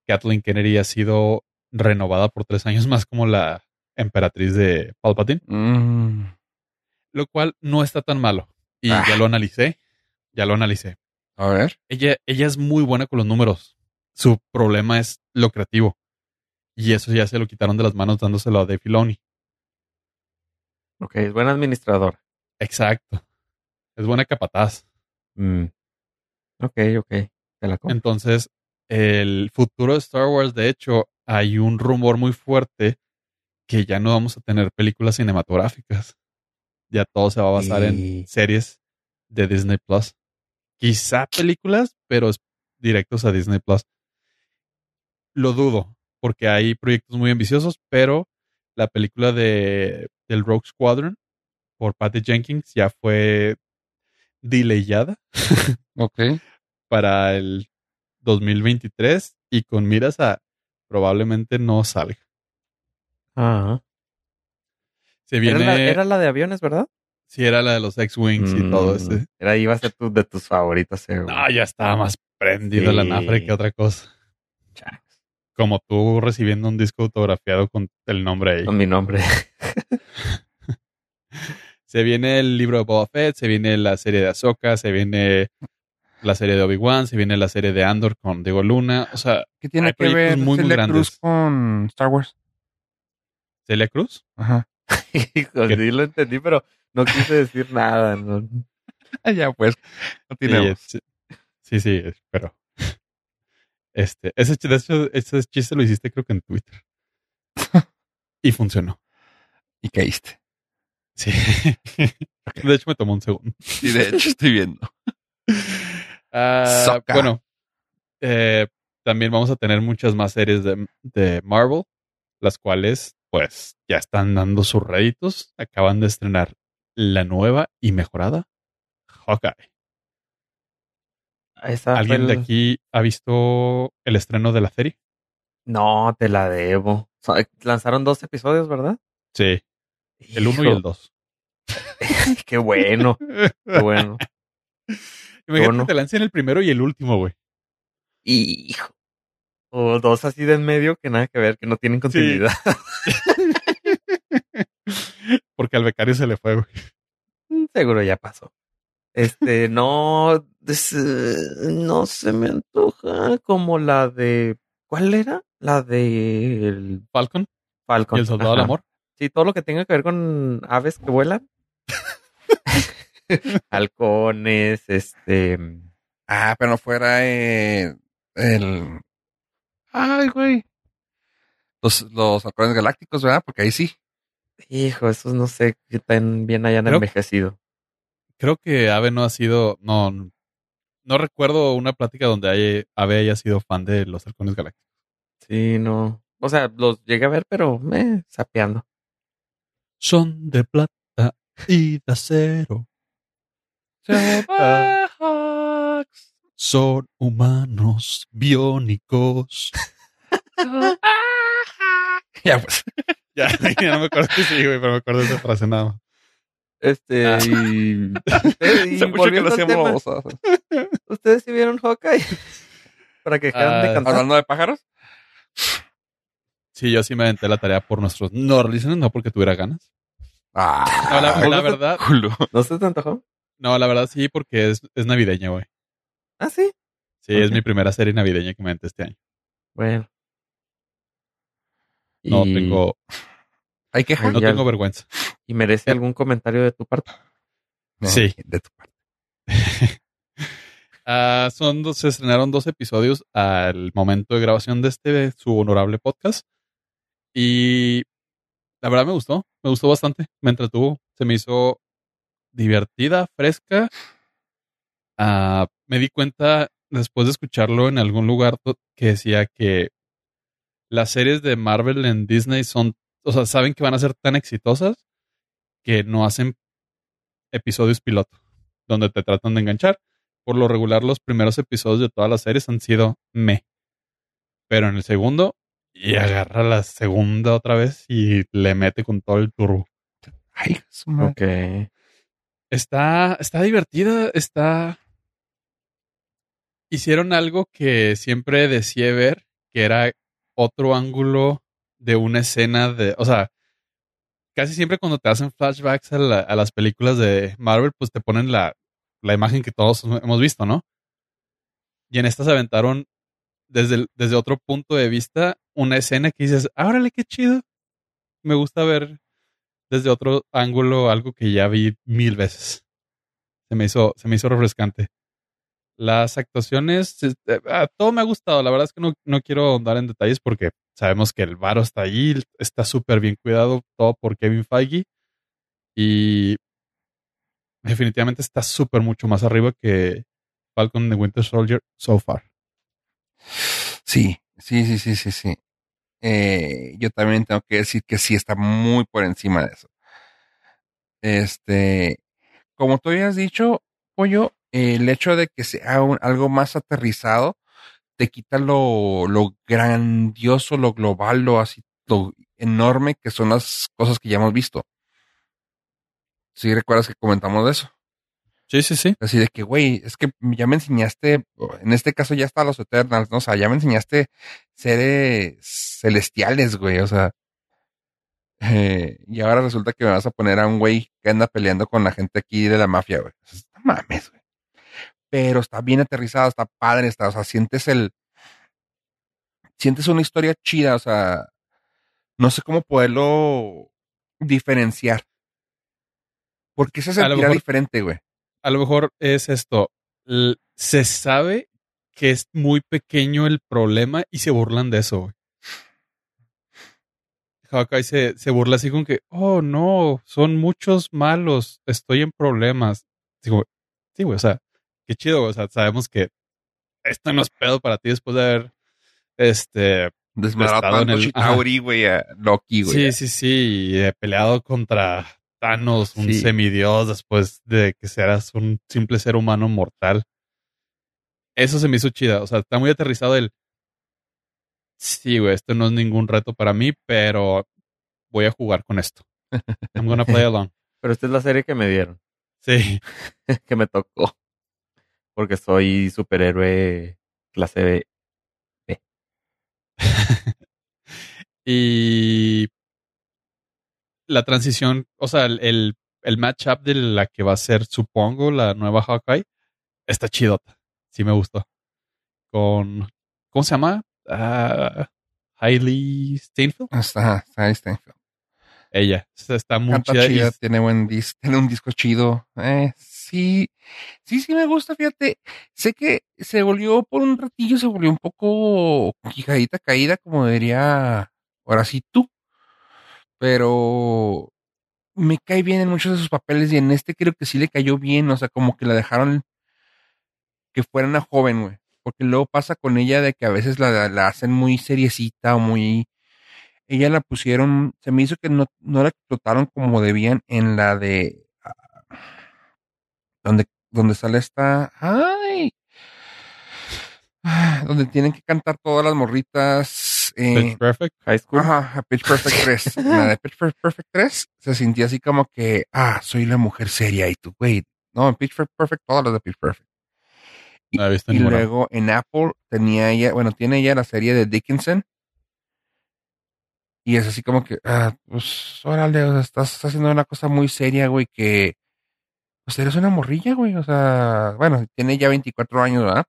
Kathleen Kennedy ha sido renovada por tres años más como la emperatriz de Palpatine, Mm, lo cual no está tan malo. Y Ah. ya lo analicé, ya lo analicé. a ver. Ella, ella es muy buena con los números. Su problema es lo creativo. Y eso ya se lo quitaron de las manos dándoselo a Dave Filoni. Ok, es buen administrador. Exacto. Es buena capataz. Mm. Ok, ok. Te la. Entonces, el futuro de Star Wars, de hecho, hay un rumor muy fuerte que ya no vamos a tener películas cinematográficas. Ya todo se va a basar Y- en series de Disney Plus. Quizá películas, pero directos a Disney Plus. Lo dudo, porque hay proyectos muy ambiciosos, pero la película de del Rogue Squadron por Patty Jenkins ya fue delayada Ok. para el 2023 y con miras a probablemente no salga. Ajá. Se Era viene, la, era la de aviones, ¿verdad? sí, era la de los X-Wings y todo Mm, ese. Era, iba a ser tu, de tus favoritas, seguro. No, ya estaba más prendido la Sí. nafre que otra cosa. Como tú recibiendo un disco autografiado con el nombre ahí. Con mi nombre. Se viene el libro de Boba Fett, se viene la serie de Ahsoka, se viene la serie de Obi-Wan, se viene la serie de Andor con Diego Luna. O sea, ¿Qué tiene Hay que proyectos ver muy, muy. Cruz con Star Wars? Celia Cruz. Ajá. Hijo, sí lo entendí, pero no quise decir nada. ¿no? Ya, pues. Sí, Continuemos. sí, sí, sí, pero este, ese, de hecho, ese chiste lo hiciste creo que en Twitter. y funcionó. Y caíste. Sí. De hecho, me tomó un segundo. Sí, de hecho, estoy viendo. Ah, bueno, eh, también vamos a tener muchas más series de, de Marvel, las cuales, pues, ya están dando sus réditos. Acaban de estrenar la nueva y mejorada Hawkeye. Esa ¿Alguien de aquí ha visto el estreno de la serie? No, te la debo. So- Lanzaron dos episodios, ¿verdad? Sí, el uno y el dos. Qué bueno, qué bueno. Imagínate bueno. te lancen el primero y el último, güey. Hijo. O dos así de en medio que nada que ver, que no tienen continuidad. Porque al becario se le fue, güey. Seguro ya pasó. Este, no, no se me antoja como la de, ¿cuál era? La de el Falcon Falcon. y el Soldado del. Amor. Sí, todo lo que tenga que ver con aves que vuelan. Halcones, este, Ah, pero no fuera eh, el. Ay, güey. Los, los halcones galácticos, ¿verdad? Porque ahí sí. hijo, esos no sé qué tan bien hayan Creo- envejecido. Creo que Ave no ha sido, no, no recuerdo una plática donde hay- Ave haya sido fan de los halcones galácticos. Sí, no. O sea, los llegué a ver, pero me sapeando. Son de plata y de acero. Son humanos biónicos. ya, pues. ya, ya no me acuerdo que sí, güey, pero me acuerdo de esa frase nada más. Este, Ah. y, y Hace mucho que volviendo lo al tema, ¿ustedes sí vieron Hawkeye? Para que dejaran de Ah, cantar. Hablando de pájaros. Sí, yo sí me aventé la tarea por nuestros no listeners, no porque tuviera ganas. Ah, No, la, la verdad, culo. ¿No se te antojó? no, la verdad sí, porque es, es navideña, güey. Ah, sí. Sí, es mi primera serie navideña que me aventé este año. Bueno. No Y- tengo, Hay que no tengo vergüenza. ¿Y merece algún comentario de tu parte? Sí. De tu parte. Ah, son dos, se estrenaron dos episodios al momento de grabación de este, su honorable podcast. Y la verdad me gustó, me gustó bastante, me entretuvo, se me hizo divertida, fresca. Ah, me di cuenta después de escucharlo en algún lugar que decía que las series de Marvel en Disney son, o sea, saben que van a ser tan exitosas que no hacen episodios piloto, donde te tratan de enganchar. Por lo regular, los primeros episodios de todas las series han sido me. Pero en el segundo, y agarra la segunda otra vez y le mete con todo el turbo. Ay, su Ok. Está, está divertida, está. Hicieron algo que siempre deseé ver, que era otro ángulo de una escena de. O sea, casi siempre cuando te hacen flashbacks a, la- a las películas de Marvel, pues te ponen la, imagen que todos hemos visto, ¿no? Y en esta se aventaron desde, otro punto de vista una escena que dices, órale, qué chido. Me gusta ver desde otro ángulo algo que ya vi mil veces. Se me hizo, se me hizo refrescante. Las actuaciones, eh, ah, todo me ha gustado. La verdad es que no, no quiero ahondar en detalles porque sabemos que el varo está allí, está súper bien cuidado, todo por Kevin Feige. Y definitivamente está súper mucho más arriba que Falcon de Winter Soldier so far. Sí, sí, sí, sí, sí, sí. Eh, yo también tengo que decir que sí está muy por encima de eso. Este, como tú habías dicho, Pollo, el hecho de que sea un- algo más aterrizado te quita lo, lo grandioso, lo global, lo así, lo enorme que son las cosas que ya hemos visto. Si recuerdas que comentamos de eso. Sí, sí, sí. Así de que, güey, es que ya me enseñaste, en este caso ya está los Eternals, ¿no? O sea, ya me enseñaste seres celestiales, güey, o sea. eh, y ahora resulta que me vas a poner a un güey que anda peleando con la gente aquí de la mafia, güey. No mames, güey. Pero está bien aterrizado, está padre, está, o sea, sientes el. Sientes una historia chida, o sea. No sé cómo poderlo diferenciar. Porque se sentirá mejor- diferente, güey. a lo mejor es esto. Se sabe que es muy pequeño el problema y se burlan de eso, güey. Hawkeye se, se burla así con que, oh no, son muchos malos, estoy en problemas. Digo, sí, güey, o sea, qué chido, o sea, sabemos que esto no es pedo para ti después de haber, este, el- Chitauri, güey, a Loki, güey. Sí, sí, sí. y He peleado contra Thanos, un Sí. semidios, después de que seas un simple ser humano mortal. Eso se me hizo chida. O sea, está muy aterrizado el. Sí, güey, esto no es ningún reto para mí, pero voy a jugar con esto. I'm gonna play along. Pero esta es la serie que me dieron, Sí. que me tocó. Porque soy superhéroe clase B. y la transición, o sea, el, el, el matchup de la que va a ser, supongo, la nueva Hawkeye, está chidota. Sí me gustó. Con, ¿cómo se llama? Ah, Hailey Steinfeld. Está, está Steinfeld. Ella. Está muy Canta chida. y- chida, tiene buen disco, tiene un disco chido. Eh, sí, sí, sí me gusta, fíjate. Sé que se volvió por un ratillo, se volvió un poco quijadita caída, como diría ahora sí tú. Pero me cae bien en muchos de sus papeles y en este creo que sí le cayó bien, o sea, como que la dejaron que fuera una joven, güey. Porque luego pasa con ella de que a veces la, la hacen muy seriecita o muy... Ella la pusieron, se me hizo que no, no la explotaron como debían en la de... donde, donde sale esta... ¡Ay! Donde tienen que cantar todas las morritas. eh, Pitch Perfect. High School. Ajá, Pitch Perfect 3. En la de Pitch Per- Perfect 3 se sentía así como que, ah, soy la mujer seria y tú, güey. No, en Pitch Perfect, todas las de Pitch Perfect. Y, No visto y luego en Apple tenía ella, bueno, tiene ella la serie de Dickinson. Y es así como que, ah, pues, órale, o sea, estás haciendo una cosa muy seria, güey, que, pues eres una morrilla, güey, o sea, bueno, tiene ya 24 años, ¿verdad?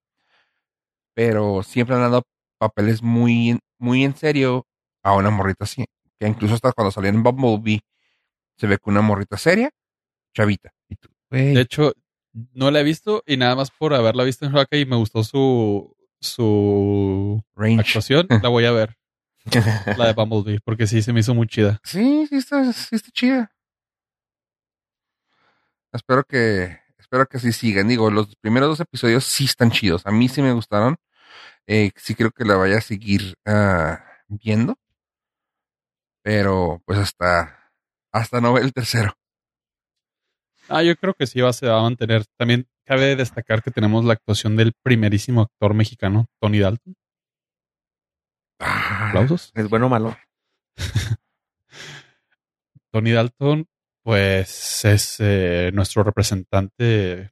Pero siempre han dado papeles muy, muy en serio a una morrita así. Que incluso hasta cuando salió en Bumblebee, se ve que una morrita seria, chavita. Y tú, güey, De hecho, No la he visto y nada más por haberla visto en Hawkeye y me gustó su, su Range. actuación, la voy a ver. La de Bumblebee, porque sí se me hizo muy chida. Sí, sí está, sí está chida. Espero que, espero que así sigan. Digo, los primeros dos episodios sí están chidos. A mí sí me gustaron. Eh, sí creo que la vaya a seguir ah, viendo. Pero, pues hasta, hasta no ver el tercero. Ah, yo creo que sí va, se va a mantener. También cabe destacar que tenemos la actuación del primerísimo actor mexicano, Tony Dalton. Ah, Aplausos. ¿Es bueno o malo? Tony Dalton, pues es eh, nuestro representante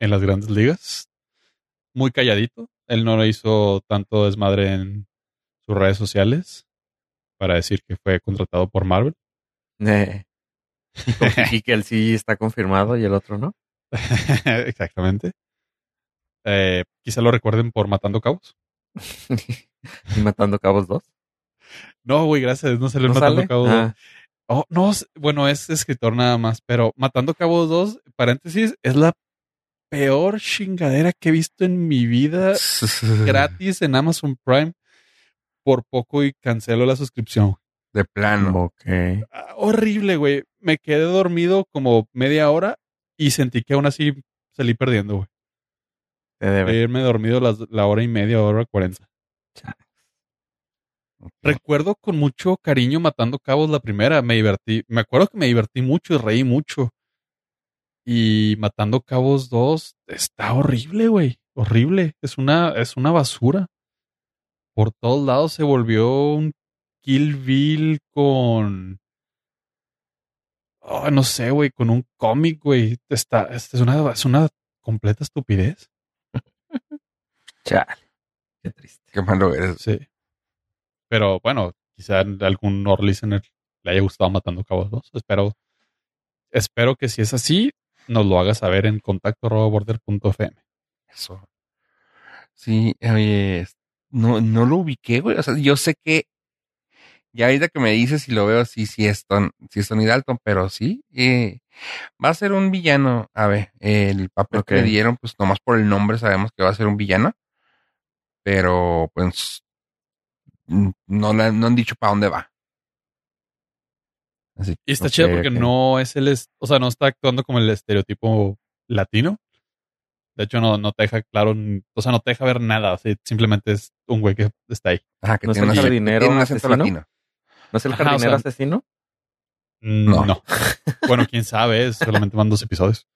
en las grandes ligas. Muy calladito. Él no le hizo tanto desmadre en sus redes sociales para decir que fue contratado por Marvel. Eh, y que él sí está confirmado y el otro no. Exactamente. Eh, quizá lo recuerden por Matando Cabos. y matando cabos dos. No, güey, gracias. No salió ¿No Matando sale? Cabos 2. Oh, no, bueno, es escritor nada más, pero Matando Cabos 2, paréntesis, es la peor chingadera que he visto en mi vida gratis en Amazon Prime. Por poco y cancelo la suscripción. De plano. ok. Ah, horrible, güey. Me quedé dormido como media hora y sentí que aún así salí perdiendo, güey. Te debe. De irme dormido las- la hora y media, hora cuarenta. Recuerdo con mucho cariño Matando Cabos la primera. Me divertí. Me acuerdo que me divertí mucho y reí mucho. Y Matando Cabos 2 está horrible, güey. Horrible. Es una, es una basura. Por todos lados se volvió un Kill Bill con. Oh, no sé, güey, con un cómic, güey. Está, es, una, es una completa estupidez. Chale. Qué triste. Qué malo eres. Sí. Pero bueno, quizá algún Nord listener le haya gustado Matando Cabos 2. Espero, espero que si es así, nos lo haga saber en contacto border.fm. Eso. Sí, oye, no, no lo ubiqué, güey. O sea, yo sé que ya ahorita que me dices y lo veo, sí, sí es, Ton, sí es Tony Dalton, pero sí, eh, va a ser un villano. A ver, el papel que le dieron, pues nomás por el nombre sabemos que va a ser un villano. Pero, pues, no, le han- no han dicho para dónde va. Así Y está chido porque no es el, es- o sea, no está actuando como el estereotipo latino. De hecho, no, no te deja claro, o sea, no te deja ver nada. o sea, simplemente es un güey que está ahí. Ajá, que ¿No es tiene, el un acento- jardinero tiene un acento asesino? latino. ¿No es el Ajá, o jardinero sea- asesino? No. No. bueno, quién sabe, es- solamente van dos episodios.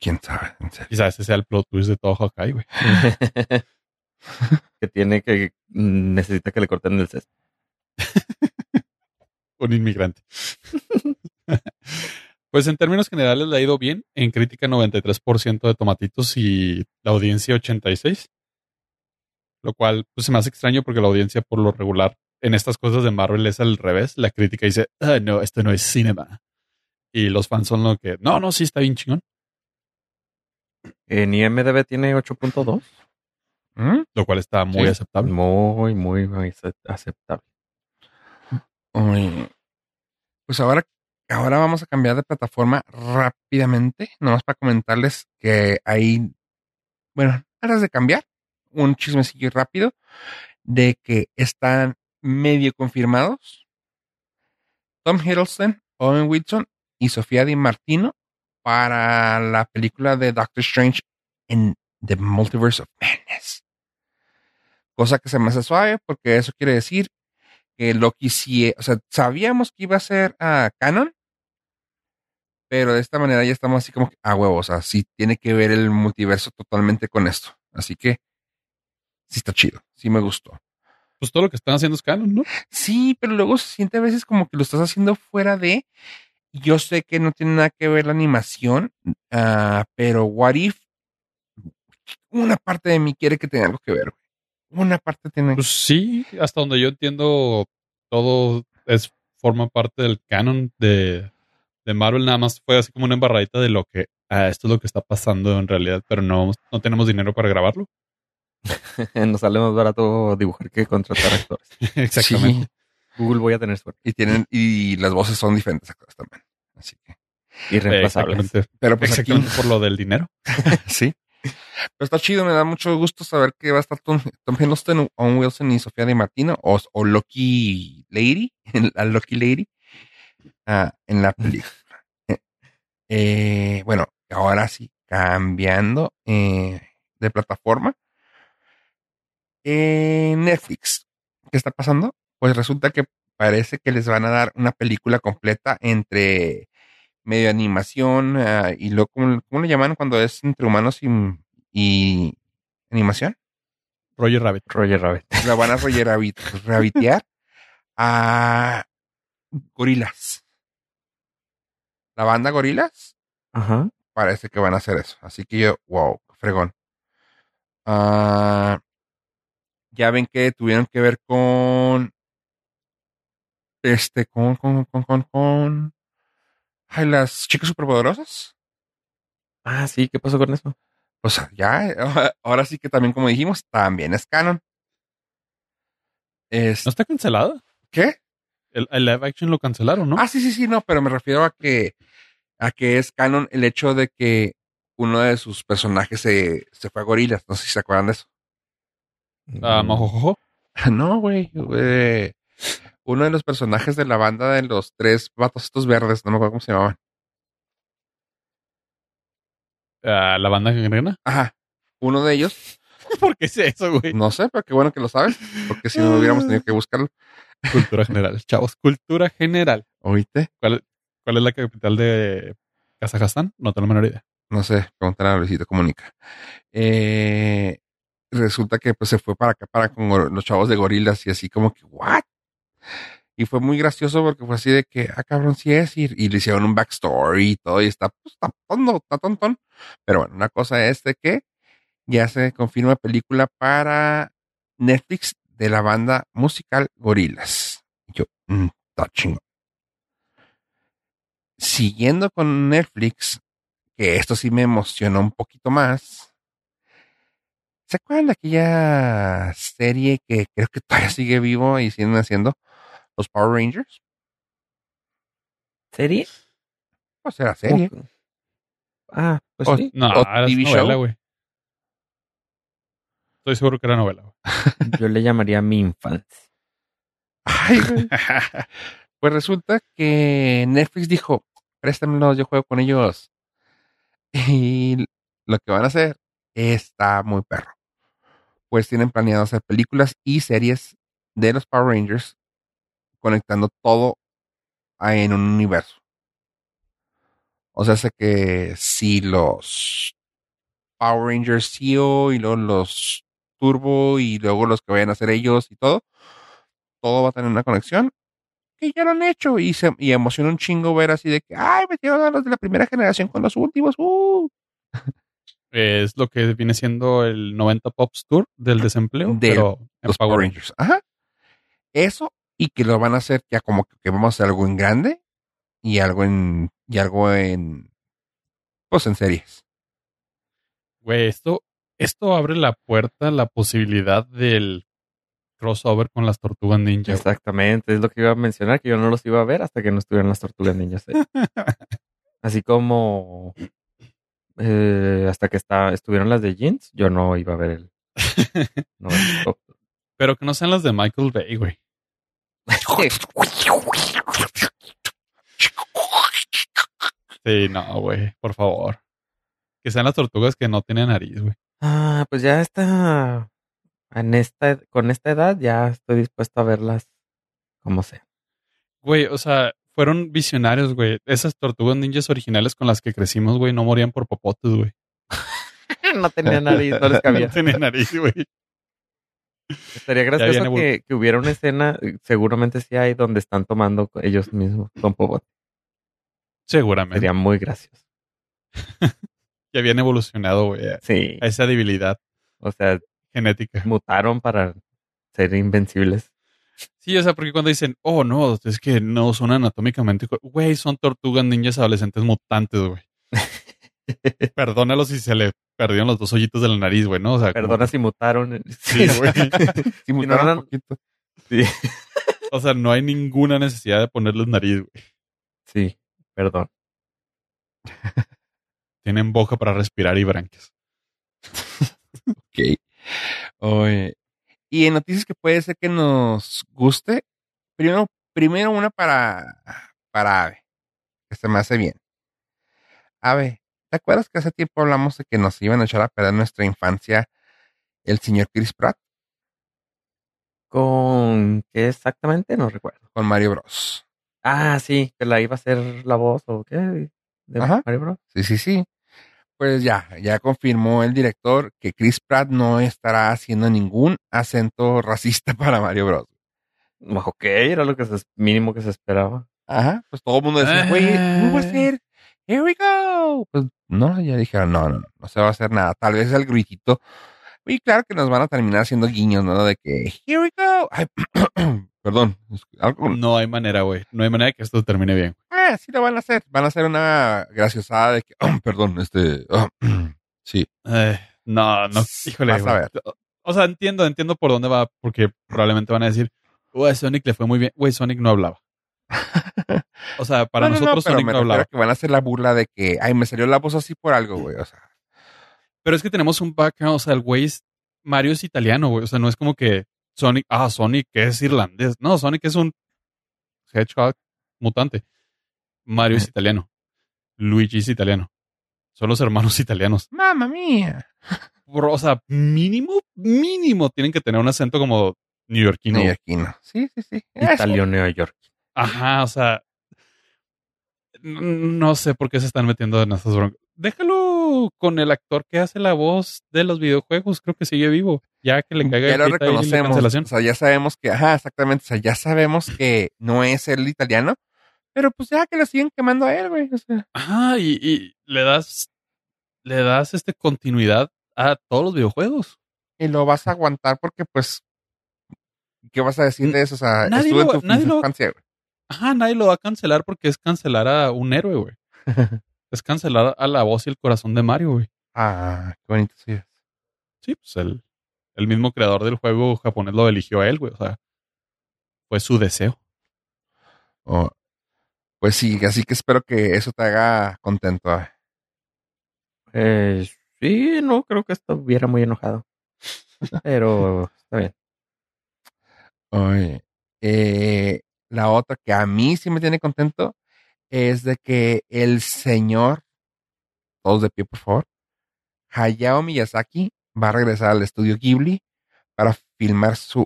¿Quién sabe? En serio. Quizás ese sea el plot twist de todo Hawkeye, güey. que tiene que necesita que le corten el cesto. un inmigrante. pues en términos generales le ha ido bien. En crítica 93% de tomatitos y la audiencia 86%. Lo cual pues, se me hace extraño porque la audiencia por lo regular en estas cosas de Marvel es al revés. La crítica dice, ah, no, esto no es cinema. Y los fans son lo que, no, no, sí está bien chingón. En IMDB tiene 8.2. ¿Mm? Lo cual está muy Sí. aceptable. Muy, muy, muy ace- aceptable. Uy. Pues ahora, ahora vamos a cambiar de plataforma rápidamente, nomás para comentarles que hay, bueno, antes de cambiar, un chismecillo rápido de que están medio confirmados Tom Hiddleston, Owen Wilson y Sofía Di Martino para la película de Doctor Strange en The Multiverse of Madness. Cosa que se me hace suave porque eso quiere decir que Loki sí, o sea, sabíamos que iba a ser ah, canon, pero de esta manera ya estamos así como que, ah, huevo, o sea, sí tiene que ver el multiverso totalmente con esto. Así que sí está chido, sí me gustó. Pues todo lo que están haciendo es canon, ¿no? Sí, pero luego se siente a veces como que lo estás haciendo fuera de. Yo sé que no tiene nada que ver la animación, ah, pero What If, una parte de mí quiere que tenga algo que ver. Una parte tiene. Pues sí, hasta donde yo entiendo, todo es forma parte del canon de, de Marvel. Nada más fue así como una embarradita de lo que ah, esto es lo que está pasando en realidad, pero no, no tenemos dinero para grabarlo. Nos sale más barato dibujar que contratar actores. Exactamente. Sí, Google voy a tener suerte. y tienen, y las voces son diferentes actores también. Así que. Irreemplazable. Exactamente. Pero pues aquí, Exactamente por lo del dinero. sí. Pero está chido, me da mucho gusto saber que va a estar Tom, Tom Hiddleston, Owen Wilson y Sofía Di Martino o, o Loki Lady, la Loki Lady, ah, en la película. Eh, eh, bueno, ahora sí, cambiando eh, de plataforma. En Netflix, ¿qué está pasando? Pues resulta que parece que les van a dar una película completa entre medio animación ah, y luego, ¿cómo, cómo le llaman cuando es entre humanos y, y animación? Roger Rabbit. Roger Rabbit. La van a roller rabitear a gorilas. La banda gorilas Ajá. parece que van a hacer eso. Así que yo, wow, fregón. Ah, ya ven que tuvieron que ver con este, con, con, con, con, con ay, las chicas superpoderosas. Ah, sí, ¿qué pasó con eso? Pues ya, ahora sí que también, como dijimos, también es canon. Es, ¿No está cancelado? ¿Qué? El, el live action lo cancelaron, ¿no? Ah, sí, sí, sí, no, pero me refiero a que, a que es canon el hecho de que uno de sus personajes se, se fue a gorilas. No sé si se acuerdan de eso. Ah, mojojojo. No, güey. Uno de los personajes de la banda de los tres vatos estos verdes, no me acuerdo cómo se llamaban. Ah, la banda gangrena. Ajá. Uno de ellos, ¿Por qué es eso, güey? no sé, pero qué bueno que lo sabes, porque si no hubiéramos tenido que buscarlo. Cultura general. Chavos, cultura general. ¿Oíste? ¿Cuál, cuál es la capital de Kazajstán? No tengo la menor idea. No sé, preguntar a Luisito Comunica. Eh, resulta que pues se fue para acá, para con los chavos de gorilas y así como que, ¿what? Y fue muy gracioso porque fue así de que, ah, cabrón, sí es. Y, y le hicieron un backstory y todo y está, pues, está tonto, está tontón. Pero bueno, una cosa es de que ya se confirma película para Netflix de la banda musical Gorilas. Yo, mm, está chingón. Siguiendo con Netflix, que esto sí me emocionó un poquito más. ¿Se acuerdan de aquella serie que creo que todavía sigue vivo y siguen haciendo? Los Power Rangers. ¿Serie? Pues era serie. Ah, pues O- sí. No, O era TV novela, show. güey. Estoy seguro que era novela, güey. Yo le llamaría mi infancia. Ay. Pues resulta que Netflix dijo, préstamelos, yo juego con ellos. Y lo que van a hacer está muy perro. Pues tienen planeado hacer películas y series de los Power Rangers conectando todo en un universo. O sea, sé que si los Power Rangers CEO y luego los Turbo y luego los que vayan a hacer ellos y todo, todo va a tener una conexión que ya lo han hecho y se y emociona un chingo ver así de que ay metieron a los de la primera generación con los últimos uh es lo que viene siendo el 90 Pops Tour del desempleo, pero en los Power Rangers. Ajá. Eso y que lo van a hacer ya como que, vamos a hacer algo en grande y algo en y algo en pues en series Güey, esto, esto abre la puerta, la posibilidad del crossover con las tortugas ninja. Exactamente, es lo que iba a mencionar, que yo no los iba a ver hasta que no estuvieran las tortugas ninjas. ¿eh? Así como eh, hasta que está, estuvieron las de jeans, yo no iba a ver el. no, el- Pero que no sean las de Michael Bay, güey. Sí, no, güey, por favor. Que sean las tortugas que no tienen nariz, güey. Ah, pues ya está. En esta, con esta edad ya estoy dispuesto a verlas como sea. Güey, o sea, fueron visionarios, güey. Esas tortugas ninjas originales con las que crecimos, güey, no morían por popotes, güey. no tenía nariz, no les cabía. No tenían nariz, güey. Estaría gracioso que, que hubiera una escena, eh, seguramente sí hay, donde están tomando ellos mismos con popot. Seguramente. Sería muy gracioso. Que habían evolucionado, güey, Sí, a esa debilidad o sea, genética. mutaron para ser invencibles. Sí, o sea, porque cuando dicen, oh, no, es que no son anatómicamente. co-". Güey, son tortugas ninjas adolescentes mutantes, güey. Perdónalo si se le perdieron los dos hoyitos de la nariz, güey, ¿no? O sea, como- Perdona si mutaron. Sí, güey. no mutaron eran- un poquito Sí, O sea, no hay ninguna necesidad de ponerles nariz, güey. sí, perdón. Tienen boca para respirar y branquias. Ok. Oye, Y en noticias que puede ser que nos guste, primero, primero una para, para Ave, que se me hace bien. Ave, ¿te acuerdas que hace tiempo hablamos de que nos iban a echar a perder nuestra infancia el señor Chris Pratt ¿Con qué exactamente? No recuerdo. con Mario Bros? Ah, sí, que la iba a hacer la voz o qué. De Ajá. Mario Bros. Sí, sí, sí. Pues ya, ya confirmó el director que Chris Pratt no estará haciendo ningún acento racista para Mario Bros. Ok, era lo que se, mínimo que se esperaba. Ajá, pues todo el mundo decía, güey, ¿cómo va a ser? Here we go. Pues no, ya dijeron, no, no, no, no se va a hacer nada. Tal vez el gritito. Y claro que nos van a terminar haciendo guiños, ¿no? De que, here we go. Ay, perdón. algo- No hay manera, güey. No hay manera que esto termine bien. Ah, sí lo van a hacer. Van a hacer una graciosada de que, perdón, este, sí. Eh, no, no, híjole. Vas a ver. O sea, entiendo, entiendo por dónde va, porque probablemente van a decir, güey, Sonic le fue muy bien. Güey, Sonic no hablaba. O sea, para No, no, no, nosotros pero Sonic me no hablaba. que van a hacer la burla de que, ay, me salió la voz así por algo, güey. O sea, Pero es que tenemos un background, o sea, el güey es, Mario es italiano, güey. O sea, no es como que Sonic, ah, Sonic es irlandés. No, Sonic es un hedgehog mutante. Mario es italiano. Luigi es italiano. Son los hermanos italianos. mamma mía. Bro, o sea, mínimo, mínimo tienen que tener un acento como neoyorquino. Neoyorquino. Sí, sí, sí. Nueva York. Ajá, o sea, no sé por qué se están metiendo en esas broncas. Déjalo con el actor que hace la voz de los videojuegos, creo que sigue vivo. Ya que le caiga ya lo la reconocemos. cancelación. O sea, ya sabemos que, ajá, exactamente. O sea, ya sabemos que no es el italiano. Pero pues ya que lo siguen quemando a él, güey. O sea, Ajá, y, y le das, le das este continuidad a todos los videojuegos. y lo vas a aguantar porque, pues, ¿qué vas a decir de eso? O sea, Nadie estuvo lo- en tu nadie lo- infancia. Ajá, nadie lo va a cancelar porque es cancelar a un héroe, güey. Es cancelar a la voz y el corazón de Mario, güey. Ah, qué bonito sí es. Sí, pues el, el mismo creador del juego japonés lo eligió a él, güey. O sea, fue su deseo. Oh, Pues sí, así que espero que eso te haga contento. ah. Eh, sí, no creo que estuviera muy enojado. Pero está bien. Oye, eh, la otra que a mí sí me tiene contento es de que el señor, todos de pie por favor, Hayao Miyazaki va a regresar al estudio Ghibli para filmar su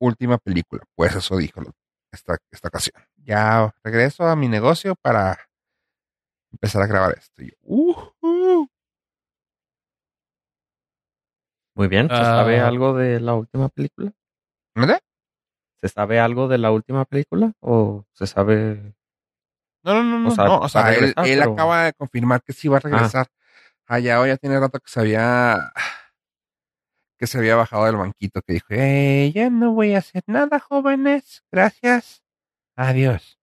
última película. Pues eso dijo esta, esta ocasión. Ya regreso a mi negocio para empezar a grabar esto. Yo, "Ujú". Muy bien. ¿Se Ah. sabe algo de la última película? ¿Mande? ¿Se sabe algo de la última película? ¿O se sabe? No, no, no, no. O sea, no, o sea, él, regresar, él pero- acaba de confirmar que sí va a regresar. Hayao ya tiene rato que se había que se había bajado del banquito, que dijo, eh, ya no voy a hacer nada, jóvenes. Gracias. Adiós.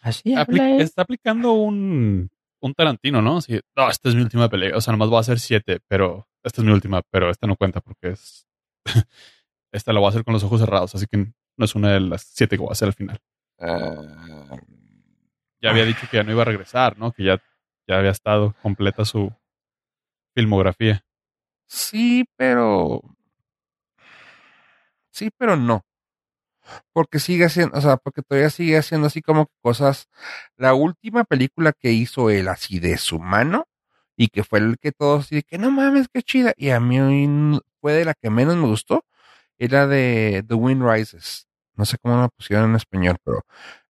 Así Apli- habla él. está aplicando un, un Tarantino, ¿no? Así, no, esta es mi última pelea. O sea, nomás voy a hacer siete, pero esta es mi última, pero esta no cuenta porque es. esta la voy a hacer con los ojos cerrados, así que no es una de las siete que voy a hacer al final. Ah, Ya había dicho que ya no iba a regresar, ¿no? Que ya, ya había estado completa su filmografía. sí, pero... Sí, pero no. Porque sigue haciendo, o sea, porque todavía sigue haciendo así como cosas. La última película que hizo él así de su mano y que fue el que todos así de que no mames, qué chida. Y a mí fue de la que menos me gustó. Era de The Wind Rises. No sé cómo la pusieron en español, pero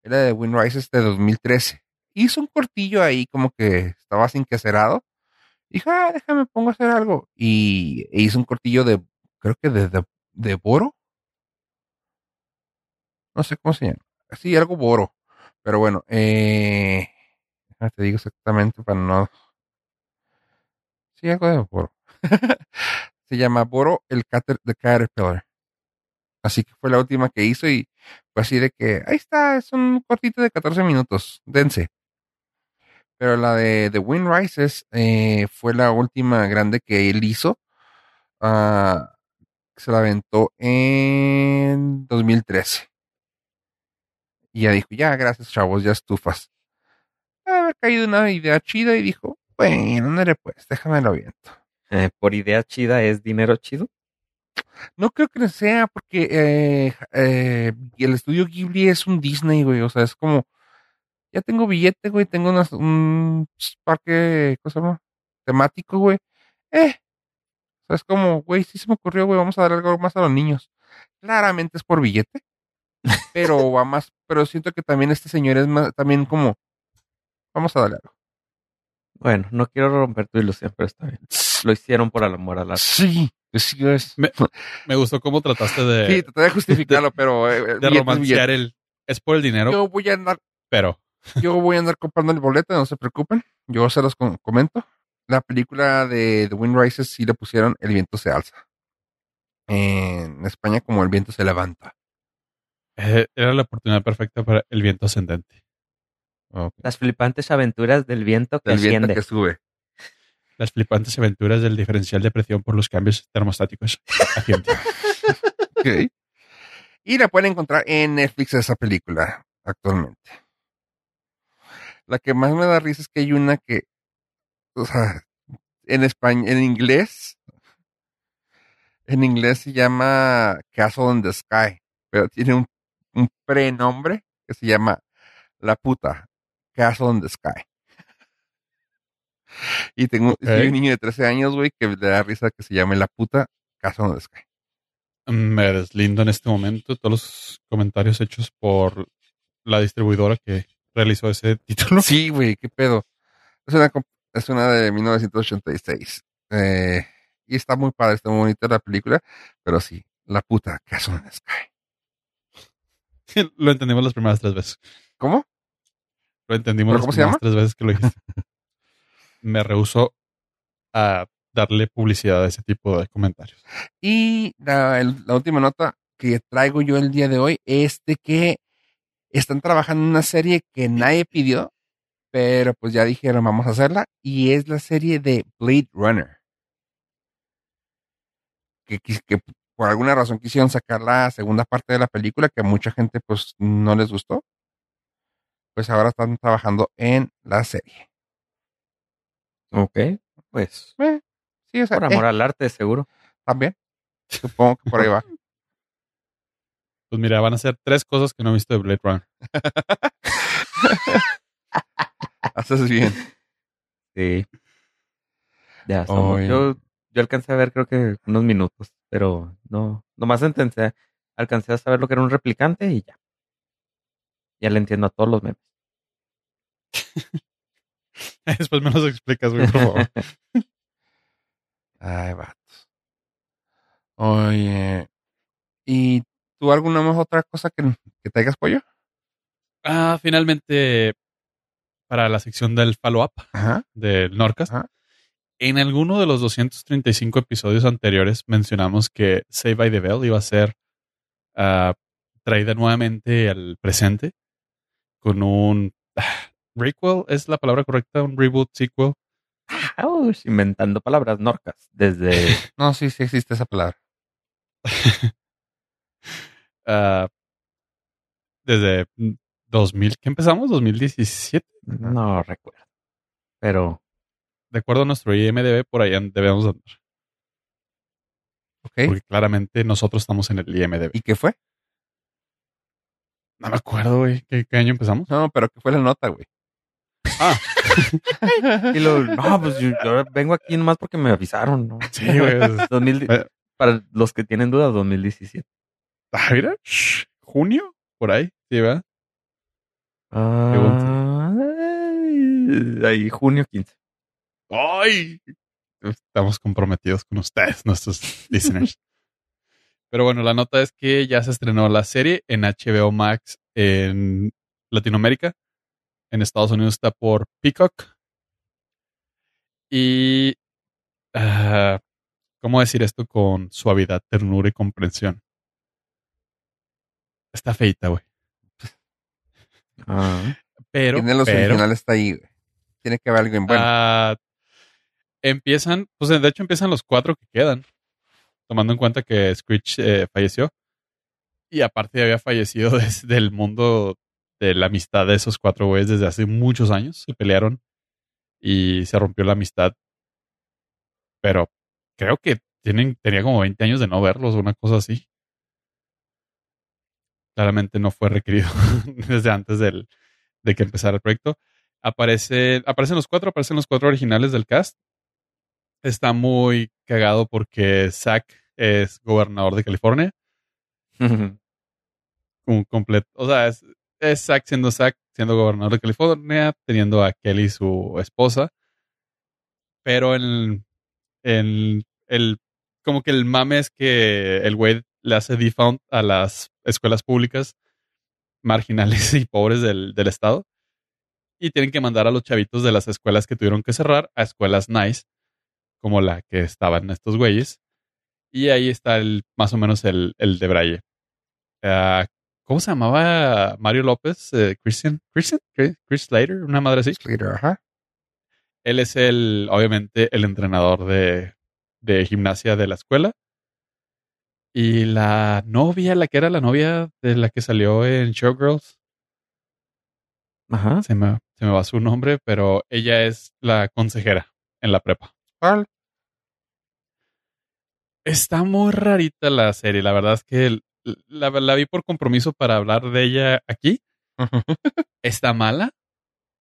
era de The Wind Rises de 2013. Hizo un cortillo ahí como que estaba sin que hacerado. Dijo, ah, déjame pongo a hacer algo. Y e hizo un cortillo de, creo que de, de, Boro. No sé cómo se llama. Sí, algo Boro. Pero bueno, eh, te digo exactamente para no. Sí, algo de Boro. se llama Boro el Cater the Caterpillar. Así que fue la última que hizo y fue así de que, ahí está, es un cortito de 14 minutos, dense. Pero la de The Wind Rises eh, fue la última grande que él hizo. Ah, se la aventó en 2013. Y ya dijo, ya, gracias, chavos, ya estufas. Haber caído una idea chida y dijo, bueno, no pues, déjame viento. Eh, por idea chida es dinero chido. No creo que sea, porque eh, eh, el estudio Ghibli es un Disney, güey. O sea, es como, ya tengo billete, güey, tengo un parque, ¿cómo se llama? Temático, güey. Eh, o sea, es como, güey, sí se me ocurrió, güey, vamos a dar algo más a los niños. Claramente es por billete, pero va más, pero siento que también este señor es más, también como, vamos a darle algo. Bueno, no quiero romper tu ilusión, pero está bien. Lo hicieron por el amor al arte. Sí, sí es. Me, gustó cómo trataste de. Sí, traté de justificarlo, pero. Eh, de romancear el. Es por el dinero. Yo voy a andar. Pero. Yo voy a andar comprando el boleto, no se preocupen. Yo se los comento. La película de The Wind Rises sí le pusieron El viento se alza. En España, como El viento se levanta. Eh, era la oportunidad perfecta para El viento ascendente. Las flipantes aventuras del viento que asciende. que sube. Las flipantes aventuras del diferencial de presión por los cambios termostáticos. okay. Y la pueden encontrar en Netflix esa película actualmente. La que más me da risa es que hay una que, o sea, en español, en inglés, en inglés se llama Castle in the Sky, pero tiene un, un prenombre que se llama La Puta, Castle in the Sky. Y tengo un niño de 13 años, güey, que le da risa que se llame la puta in the Sky. Me deslindo en este momento todos los comentarios hechos por la distribuidora que realizó ese título. Sí, güey, qué pedo. Es una, es una de 1986. Eh, y está muy padre, está muy bonita la película, pero sí, la puta in the Sky. Lo entendimos las primeras tres veces. ¿Cómo? Lo entendimos las tres veces que lo dijiste. Me rehuso a darle publicidad a ese tipo de comentarios. Y la, última nota que traigo yo el día de hoy es de que están trabajando en una serie que nadie pidió, pero pues ya dijeron vamos a hacerla, y es la serie de Blade Runner. Que, que por alguna razón quisieron sacar la segunda parte de la película que a mucha gente pues no les gustó pues ahora están trabajando en la serie. Ok, pues. Eh, sí, o por amor eh. al arte, seguro. También. Supongo que por ahí va. Pues mira, van a ser tres cosas que no he visto de Blade Runner. Haces bien. Sí. Ya, yo, yo alcancé a ver creo que unos minutos, pero no, nomás intenté, alcancé a saber lo que era un replicante y ya. Ya le entiendo a todos los memes. Después me los explicas, güey, por favor. Ay, vatos. Oye, ¿y tú alguna más otra cosa que, que traigas pollo? Ah, finalmente, para la sección del follow-up del Norcast, en alguno de los 235 episodios anteriores mencionamos que Save by the Bell iba a ser uh, traída nuevamente al presente con un requel, ¿es la palabra correcta? ¿Un reboot, sequel? inventando palabras norcas desde... no, sí, sí existe esa palabra. Ah, desde 2000, ¿qué empezamos? ¿2017? No recuerdo. Pero... De acuerdo a nuestro IMDB, por ahí debemos andar. Okay. Porque claramente nosotros estamos en el IMDB. ¿Y qué fue? No me acuerdo, güey. ¿Qué, año empezamos? No, pero ¿qué fue la nota, güey? Ah. y lo, no, pues yo, vengo aquí nomás porque me avisaron, ¿no? Sí, güey. Eh. para los que tienen dudas, 2017. Ah, mira. ¿Junio? Por ahí, ¿sí, verdad? Ah, ahí, junio 15. ¡Ay! Estamos comprometidos con ustedes, nuestros listeners. Pero bueno, la nota es que ya se estrenó la serie en HBO Max en Latinoamérica. En Estados Unidos está por Peacock. Y... Ah, ¿Cómo decir esto con suavidad, ternura y comprensión? Está feita, güey. Ah. Pero... Tiene los originales está ahí, güey. Tiene que haber algo en bueno. Ah, empiezan, pues de hecho empiezan los cuatro que quedan tomando en cuenta que Screech eh, falleció. Y aparte había fallecido desde el mundo de la amistad de esos cuatro güeyes desde hace muchos años. Se pelearon y se rompió la amistad. Pero creo que tienen, tenía como 20 años de no verlos o una cosa así. Claramente no fue requerido desde antes del, de que empezara el proyecto. Aparece, aparecen los cuatro, aparecen los cuatro originales del cast. Está muy cagado porque Zack es gobernador de California. Un completo, o sea, es, es Zack siendo Zack, siendo gobernador de California, teniendo a Kelly, su esposa. Pero en, el, como que el mame es que el güey le hace default a las escuelas públicas marginales y pobres del, del estado. Y tienen que mandar a los chavitos de las escuelas que tuvieron que cerrar a escuelas nice, como la que estaban estos güeyes. Y ahí está el, más o menos el, el de Braille. Ah, ¿Cómo se llamaba Mario López? Eh, Christian, Christian, Chris Slater, una madre así. Slater, ajá. Él es el, obviamente, el entrenador de, de gimnasia de la escuela. Y la novia, la que era la novia de la que salió en Showgirls, Ajá. se me, se me va su nombre, pero ella es la consejera en la prepa. ¿Cuál? Está muy rarita la serie. La verdad es que la, la vi por compromiso para hablar de ella aquí. Está mala.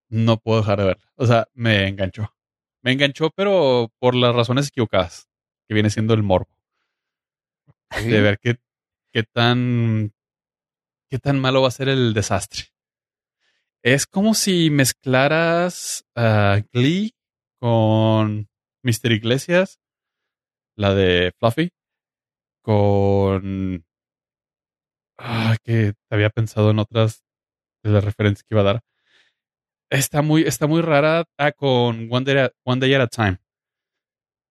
No puedo dejar de verla. O sea, me enganchó. Me enganchó, pero por las razones equivocadas, que viene siendo el morbo. Sí. De ver qué, qué tan qué tan malo va a ser el desastre. Es como si mezclaras a Glee con Mr. Iglesias, la de Fluffy, con ah, que había pensado en otras de las referencias que iba a dar. Está muy, está muy rara ah, con One Day, at, a Time.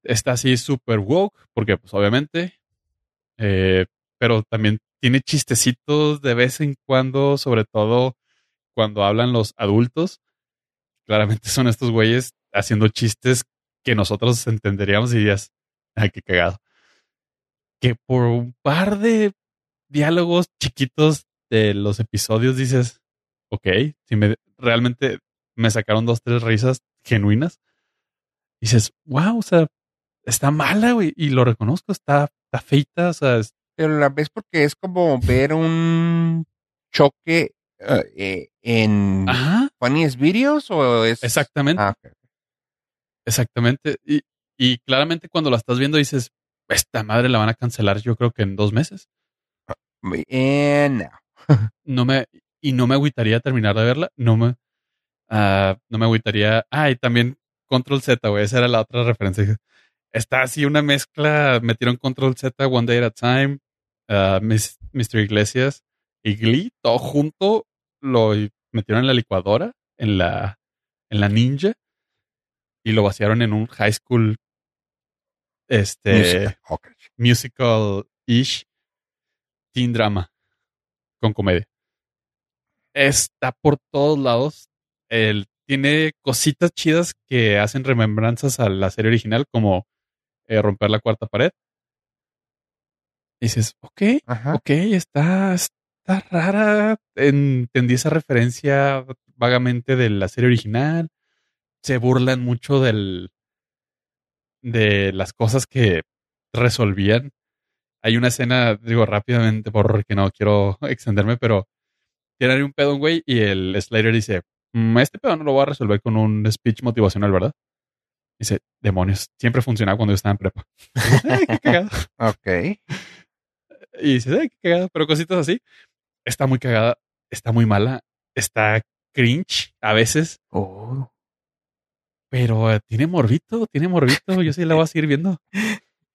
Está así super woke, porque pues obviamente, eh, pero también tiene chistecitos de vez en cuando, sobre todo cuando hablan los adultos. Claramente son estos güeyes haciendo chistes que nosotros entenderíamos y dirías, ay, qué cagado. Que por un par de diálogos chiquitos de los episodios dices, ok, si me realmente me sacaron dos, tres risas genuinas. Dices, wow, o sea, está mala, güey, y lo reconozco, está, está feita, o sea, es- Pero la ves porque es como ver un choque eh, eh, en ajá, funniest videos o es exactamente, Ah, exactamente. Y, y claramente cuando la estás viendo dices, esta madre la van a cancelar yo creo que en dos meses. Eh, no. no me y no me agüitaría terminar de verla, no me ah, no me agüitaría. Ah, y también Control Z, güey, esa era la otra referencia. Está así una mezcla, metieron Control Z, One Day at a Time, ah, Miss- Mr. Iglesias y Glee, todo junto lo metieron en la licuadora, en la en la Ninja y lo vaciaron en un high school este musical-ish teen drama con comedia. Está por todos lados. El, tiene cositas chidas que hacen remembranzas a la serie original, como eh, romper la cuarta pared. Y dices, ok, Ajá. ok, está, está rara. Entendí esa referencia vagamente de la serie original. Se burlan mucho del de las cosas que resolvían. Hay una escena, digo rápidamente, porque no quiero extenderme, pero tiene un pedo un güey y el Slater dice, "Mm, este pedo no lo voy a resolver con un speech motivacional, ¿verdad? Dice, demonios, siempre funcionaba cuando yo estaba en prepa. Ay, qué cagado. Ok. Y dices, ay, qué cagado, pero cositas así. Está muy cagada, está muy mala, está cringe a veces, Oh. pero eh, tiene morbito, tiene morbito. Yo sí la voy a seguir viendo.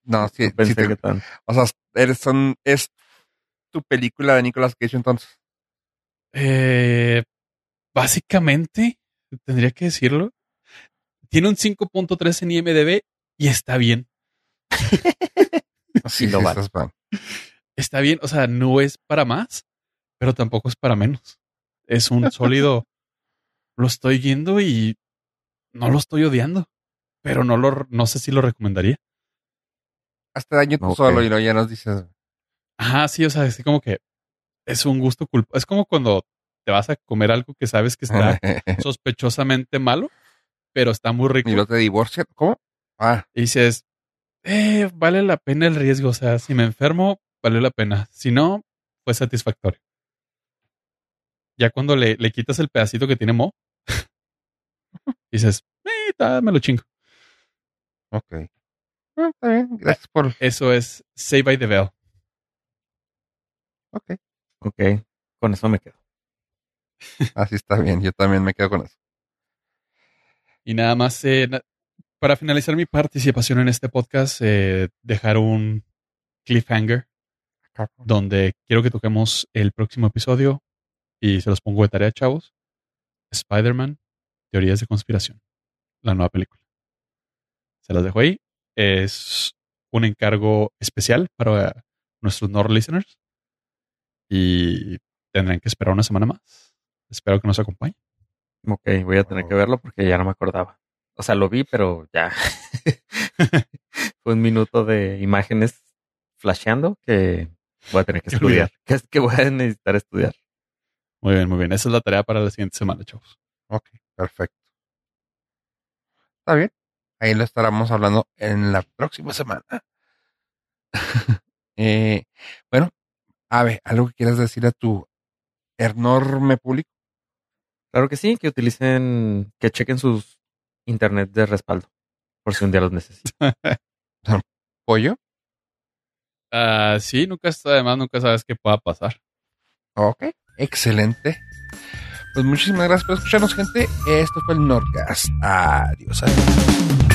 No, sí, No sí pensé te- que tan. o sea, eres, son, es tu película de Nicolas Cage entonces. Eh, básicamente, tendría que decirlo. Tiene un 5.3 en IMDB y está bien. Sí, lo vale. Está bien, o sea, no es para más, pero tampoco es para menos. Es un sólido. lo estoy viendo y no lo estoy odiando, pero no lo, no sé si lo recomendaría. Hasta daño tú solo y luego ya nos dices. Ajá, sí, o sea, así como que es un gusto culposo. Es como cuando te vas a comer algo que sabes que está sospechosamente malo, pero está muy rico. y no te divorcian. ¿Cómo? Ah, Y dices, eh, vale la pena el riesgo. O sea, si me enfermo, valió la pena. Si no, fue satisfactorio. Ya cuando le, le quitas el pedacito que tiene Mo, dices, eh, me lo chingo. ok. Ah, está bien, gracias por... Eso es Save by the Bell. Ok, Ok, con eso me quedo. así está bien, yo también me quedo con eso. Y nada más, eh, para finalizar mi participación en este podcast, eh, dejar un cliffhanger donde quiero que toquemos el próximo episodio y se los pongo de tarea, chavos. Spider-Man, Teorías de Conspiración, la nueva película. Se las dejo ahí. Es un encargo especial para nuestros Nord listeners y tendrán que esperar una semana más. Espero que nos acompañen. Ok, voy a tener que verlo porque ya no me acordaba. O sea, lo vi, pero ya. Fue un minuto de imágenes flasheando que voy a tener que Qué estudiar. Que es que voy a necesitar estudiar. Muy bien, muy bien. Esa es la tarea para la siguiente semana, chavos. Ok, perfecto. Está bien. Ahí lo estaremos hablando en la próxima semana. Eh, bueno, Ave, ¿algo que quieras decir a tu enorme público? Claro que sí, que utilicen, que chequen sus internet de respaldo. Por si un día los necesitan. ¿Pollo? Ah, sí, nunca está además, nunca sabes qué pueda pasar. Ok, excelente. Pues muchísimas gracias por escucharnos, gente. Esto fue el Nordcast. Adiós. adiós.